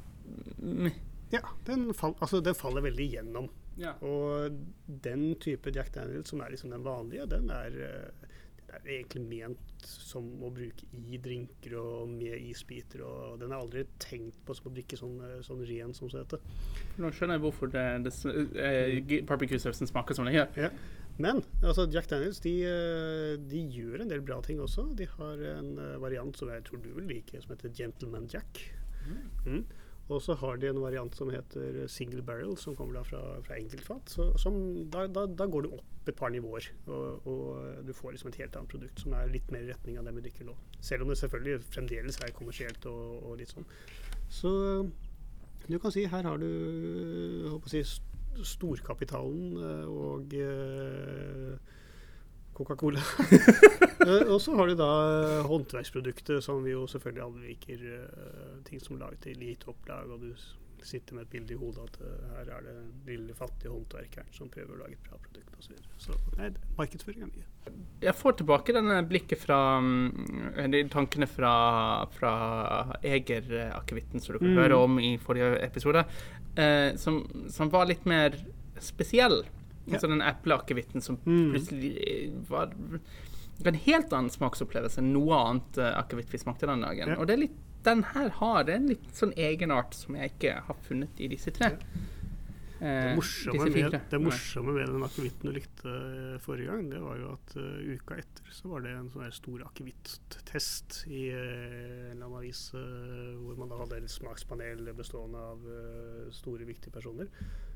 mm. Ja, den, fall, altså, den, faller veldig igjennom. Ja. Og den type Jack Daniels som er liksom den vanlige, den er, er egentlig ment som å bruke i drinker og med isbiter. Og den er aldri tenkt på som å drikke sånn, eh, sånn ren, som det heter. Nå skjønner jeg hvorfor det, det eh, barbecue-sausen smaker som den gjør. Ja. Men altså, Jack Daniels de, eh, de, gjør en del bra ting også. De har en eh, variant som jeg tror du vil like, som heter Gentleman Jack. Mm. Mm. Og så har de en variant som heter single barrel, som kommer da fra, fra enkeltfat. Så, som, da, da, da, går du opp et par nivåer, og, og, du får liksom et helt annet produkt som er litt mer i retning av det vi dykker nå. Selv om det selvfølgelig fremdeles er kommersielt og, og litt sånn. Så du kan si her har du håper å si, storkapitalen eh, og eh, Coca-Cola. Eh, og så har du da håndverksproduktet, som vi jo selvfølgelig alle liker. ting som er laget i lite opplag, og du sitter med et bilde i hodet at her er det den lille, fattige håndverkeren som prøver å lage et bra produkt osv. Så, så nei, markedsføring er mye. Jeg får tilbake denne blikket fra mm, de tankene fra, fra Eger-akevitten som du kan mm. høre om i forrige episode, eh, som, som, var litt mer spesiell. Altså den epleakevitten som mm. plutselig var en helt annen smaksopplevelse enn noe annet uh, akevitt vi smakte den dagen. Og det er litt, den her har en litt sånn egenart som jeg ikke har funnet i disse tre. Ja. Det eh, morsomme, med, det morsomme med den akevitten du likte uh, forrige gang, det var jo at uh, uka etter så var det en sånn stor akevitt-test i uh, en eller annen avis hvor man da hadde et smakspanel bestående av store, viktige personer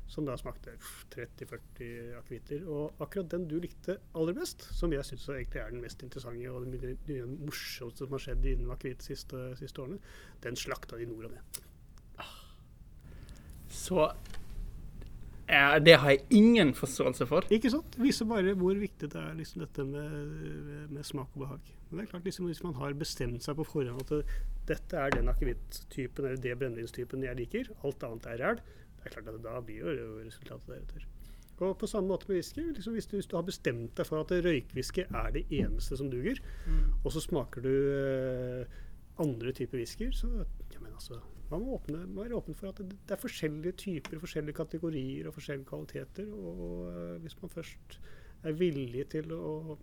som da smakte 30-40 akevitter. Og akkurat den du likte aller best, som jeg syns egentlig er den mest interessante og den, morsomste som har skjedd innen akevitt de siste, siste, årene, den slakta de nord og ned. Så ja, det har jeg ingen forståelse for. Ikke sant? Det viser bare hvor viktig det er liksom, dette med, med, smak og behag. Men det er klart liksom, Hvis man har bestemt seg på forhånd at dette er den akevitttypen eller det brennevinstypen jeg liker, alt annet er ræl, det er klart at da blir jo resultatet deretter. Og på samme måte med whisky. Liksom hvis, du, hvis, du, har bestemt deg for at røykwhisky er det eneste som duger, mm. og så smaker du eh, andre typer whiskyer, så ja, men altså, man må åpne, være åpen for at det, det, er forskjellige typer, forskjellige kategorier og forskjellige kvaliteter. Og, og uh, hvis man først er villig til å,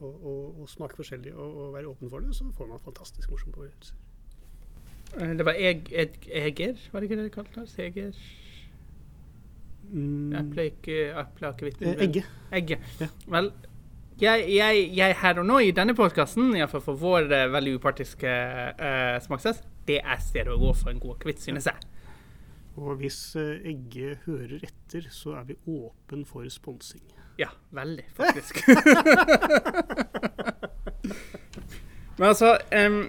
å, å, å smake forskjellig og, og, være åpen for det, så får man fantastisk morsomme opplevelser. Eh, det var eg, eg, Eger, var det ikke det de kalte oss? Eger mm. Epleakevitt eh, Egge. Egge. Ja. Vel, jeg, jeg, jeg, her og nå i denne podkasten, iallfall for vår uh, veldig upartiske uh, smakstest, det er stedet å gå for en god akevitt, synes jeg. Og hvis uh, Egge hører etter, så er vi åpen for sponsing. Ja, veldig, faktisk. Men altså um,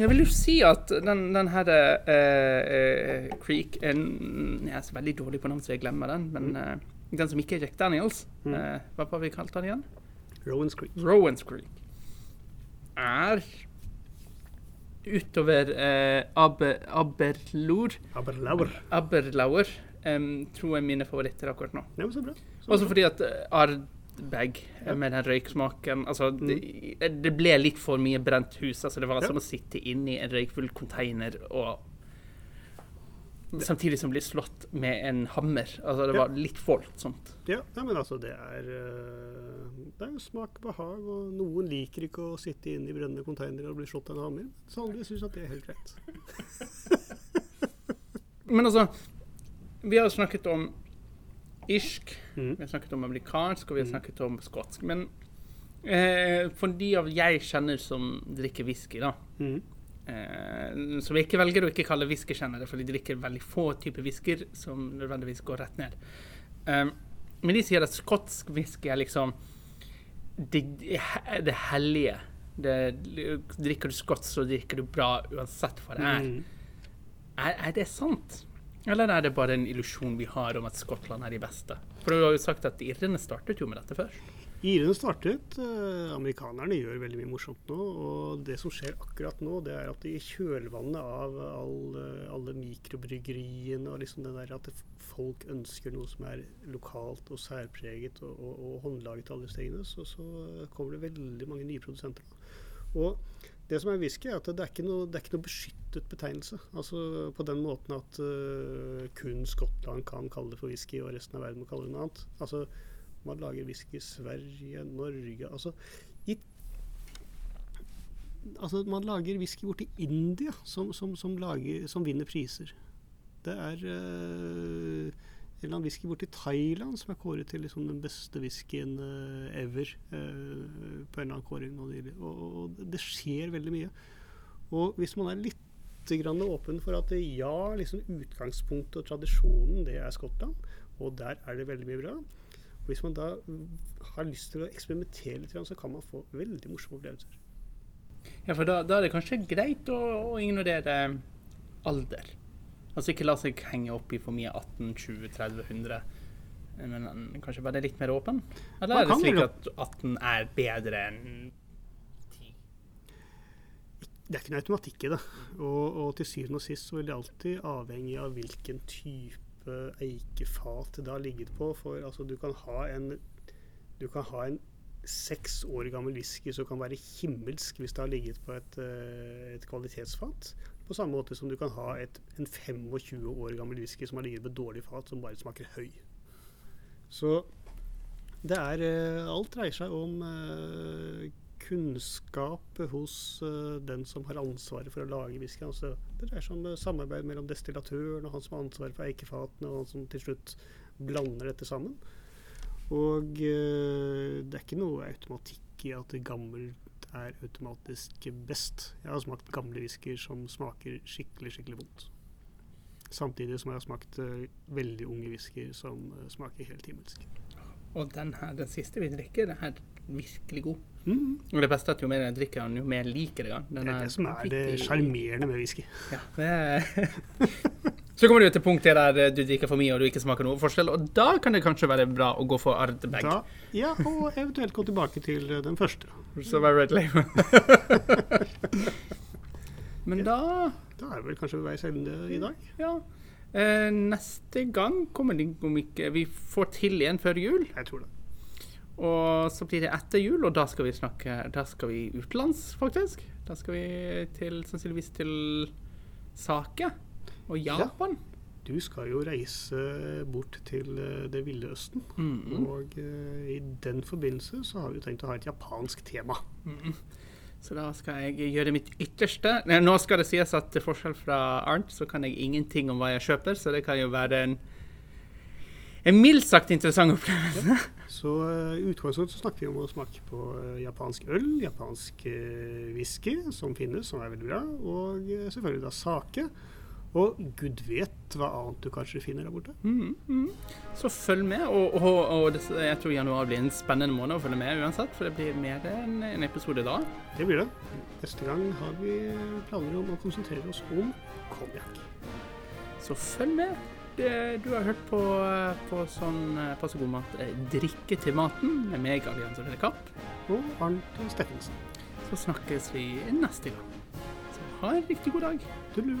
jeg vil jo si at den, den her uh, Creek er, Jeg er så veldig dårlig på navn, så jeg glemmer den. Men uh, den som ikke er Jack Daniels, mm. uh, hva var vi kalte den igjen? Rowan's Creek. Rowan's Creek. Er utover Aber, Aberlour Aberlauer. Aberlauer um, tror jeg mine favoritter akkurat nå. Ja, så bra. Så Også fordi at Ard bag ja. med den røyksmaken. Altså, mm. det, det, ble litt for mye brent hus. Altså, det var ja. som å sitte inni en røykfull container og Samtidig som bli slått med en hammer. Altså, det var litt voldsomt. Ja, ja, men altså, det er eh, Det er jo smak behag, og noen liker ikke å sitte inne i brennende containere og bli slått av en hammer. Så andre syns at det er helt greit. men altså, vi har snakket om irsk, mm. vi har snakket om amerikansk, og vi har mm. snakket om skotsk. Men eh, for de av jeg kjenner som drikker whisky, da mm. eh, Som jeg ikke velger å ikke kalle whiskykjennere, for de drikker veldig få typer whiskyer som nødvendigvis går rett ned. Um, men de sier at skotsk whisky er liksom det, det hellige. Det, drikker du skotsk, så drikker du bra uansett hva det er. Mm. er. Er det sant? Eller er det bare en illusjon vi har om at Skottland er de beste? For du har jo sagt at irene startet jo med dette først. Irene startet. Eh, amerikanerne gjør veldig mye morsomt nå. Og det som skjer akkurat nå, det er at i kjølvannet av all, alle mikrobryggeriene og liksom det der at folk ønsker noe som er lokalt og særpreget og, og, og håndlaget alle stegene, så, så, kommer det veldig mange nye produsenter. Og det som er whisky, er at det er ikke noe, er ikke noe beskyttet betegnelse. Altså På den måten at uh, kun Skottland kan kalle det for whisky, og resten av verden må kalle det noe annet. Altså Man lager whisky i Sverige, Norge altså, i, altså Man lager whisky borti India som, som, som, lager, som vinner priser. Det er uh, en eller annen whisky borti Thailand som er kåret til liksom den beste whiskyen uh, ever. Uh, på en eller annen kåring. Og, og, det skjer veldig mye. Og hvis man er litt åpen for at ja, liksom utgangspunktet og tradisjonen det er Skottland, og der er det veldig mye bra. Og hvis man da har lyst til å eksperimentere litt, så kan man få veldig morsomme opplevelser. Ja, for da, da er det kanskje greit å, å ignorere alder. Altså ikke la seg henge opp i for mye 18, 20, 30, 100. Men kanskje være litt mer åpen? Eller er det slik at 18 er bedre enn 10? Det er ikke noe automatikk i det. Og, og til syvende og sist så vil det alltid avhengig av hvilken type eikefat det har ligget på. For altså, du kan ha en du kan ha en seks år gammel whisky som kan være himmelsk hvis det har ligget på et, eh, et kvalitetsfat. På samme måte som du kan ha et, en 25 år gammel whisky som har ligget på dårlig fat, som bare smaker høy. Så det er eh, Alt dreier seg om uh, kunnskap hos uh, den som har ansvaret for å lage whisky. Altså, det dreier seg om samarbeid mellom destillatøren og han som har ansvaret for eikefatene, og han som til slutt blander dette sammen. Og det er ikke noe automatikk i at gammelt er automatisk best. Jeg har smakt gamle whiskyer som smaker skikkelig, skikkelig vondt. Samtidig som jeg har smakt uh, veldig unge whiskyer som uh, smaker helt himmelsk. Og den her, den siste vi drikker, den er virkelig god. Mm. Og det beste er at jo mer jeg drikker den, jo mer liker jeg den. Det er det som er det sjarmerende med whisky. Ja, det er Så kommer du til punktet der eh, du drikker for mye og du ikke smaker noe forskjell, og da kan det kanskje være bra å gå for Ardbeg. Ja, og eventuelt gå tilbake til eh, den første. Så var Red Label. Men da Da er vi vel kanskje ved veis ende i dag. Ja. Eh, neste gang kommer det om ikke vi får til igjen før jul. Jeg tror det. Og så blir det etter jul, og da skal vi snakke Da skal vi utenlands, faktisk. Da skal vi til, sannsynligvis til Sake og Japan. Ja. Du skal jo reise bort til eh, Det ville Østen. Mm -hmm. Og uh, i den forbindelse så har vi tenkt å ha et japansk tema. Mm -hmm. Så da skal jeg gjøre mitt ytterste. Nå skal det sies at til forskjell fra Arnt, så kan jeg ingenting om hva jeg kjøper, så det kan jo være en, en mildt sagt interessant opplevelse. Ja. Så uh, utgangspunktet så snakker vi om å smake på japansk øl, japansk whisky, som finnes, som er veldig bra, og selvfølgelig da sake. Og gud vet hva annet du kanskje finner der borte. Mm, mm. Så følg med. Og, og, og det, jeg tror januar blir en spennende måned å følge med uansett, for det blir mer enn en episode da. Det blir det. Neste gang har vi planer om å konsentrere oss om konjakk. Så følg med. Det, du har hørt på, på sånn Passe god mat drikke til maten med meg, Allianz Røde Kapp. Og Arnt Steffensen. Så snakkes vi neste gang. Så ha en riktig god dag. Tudelu.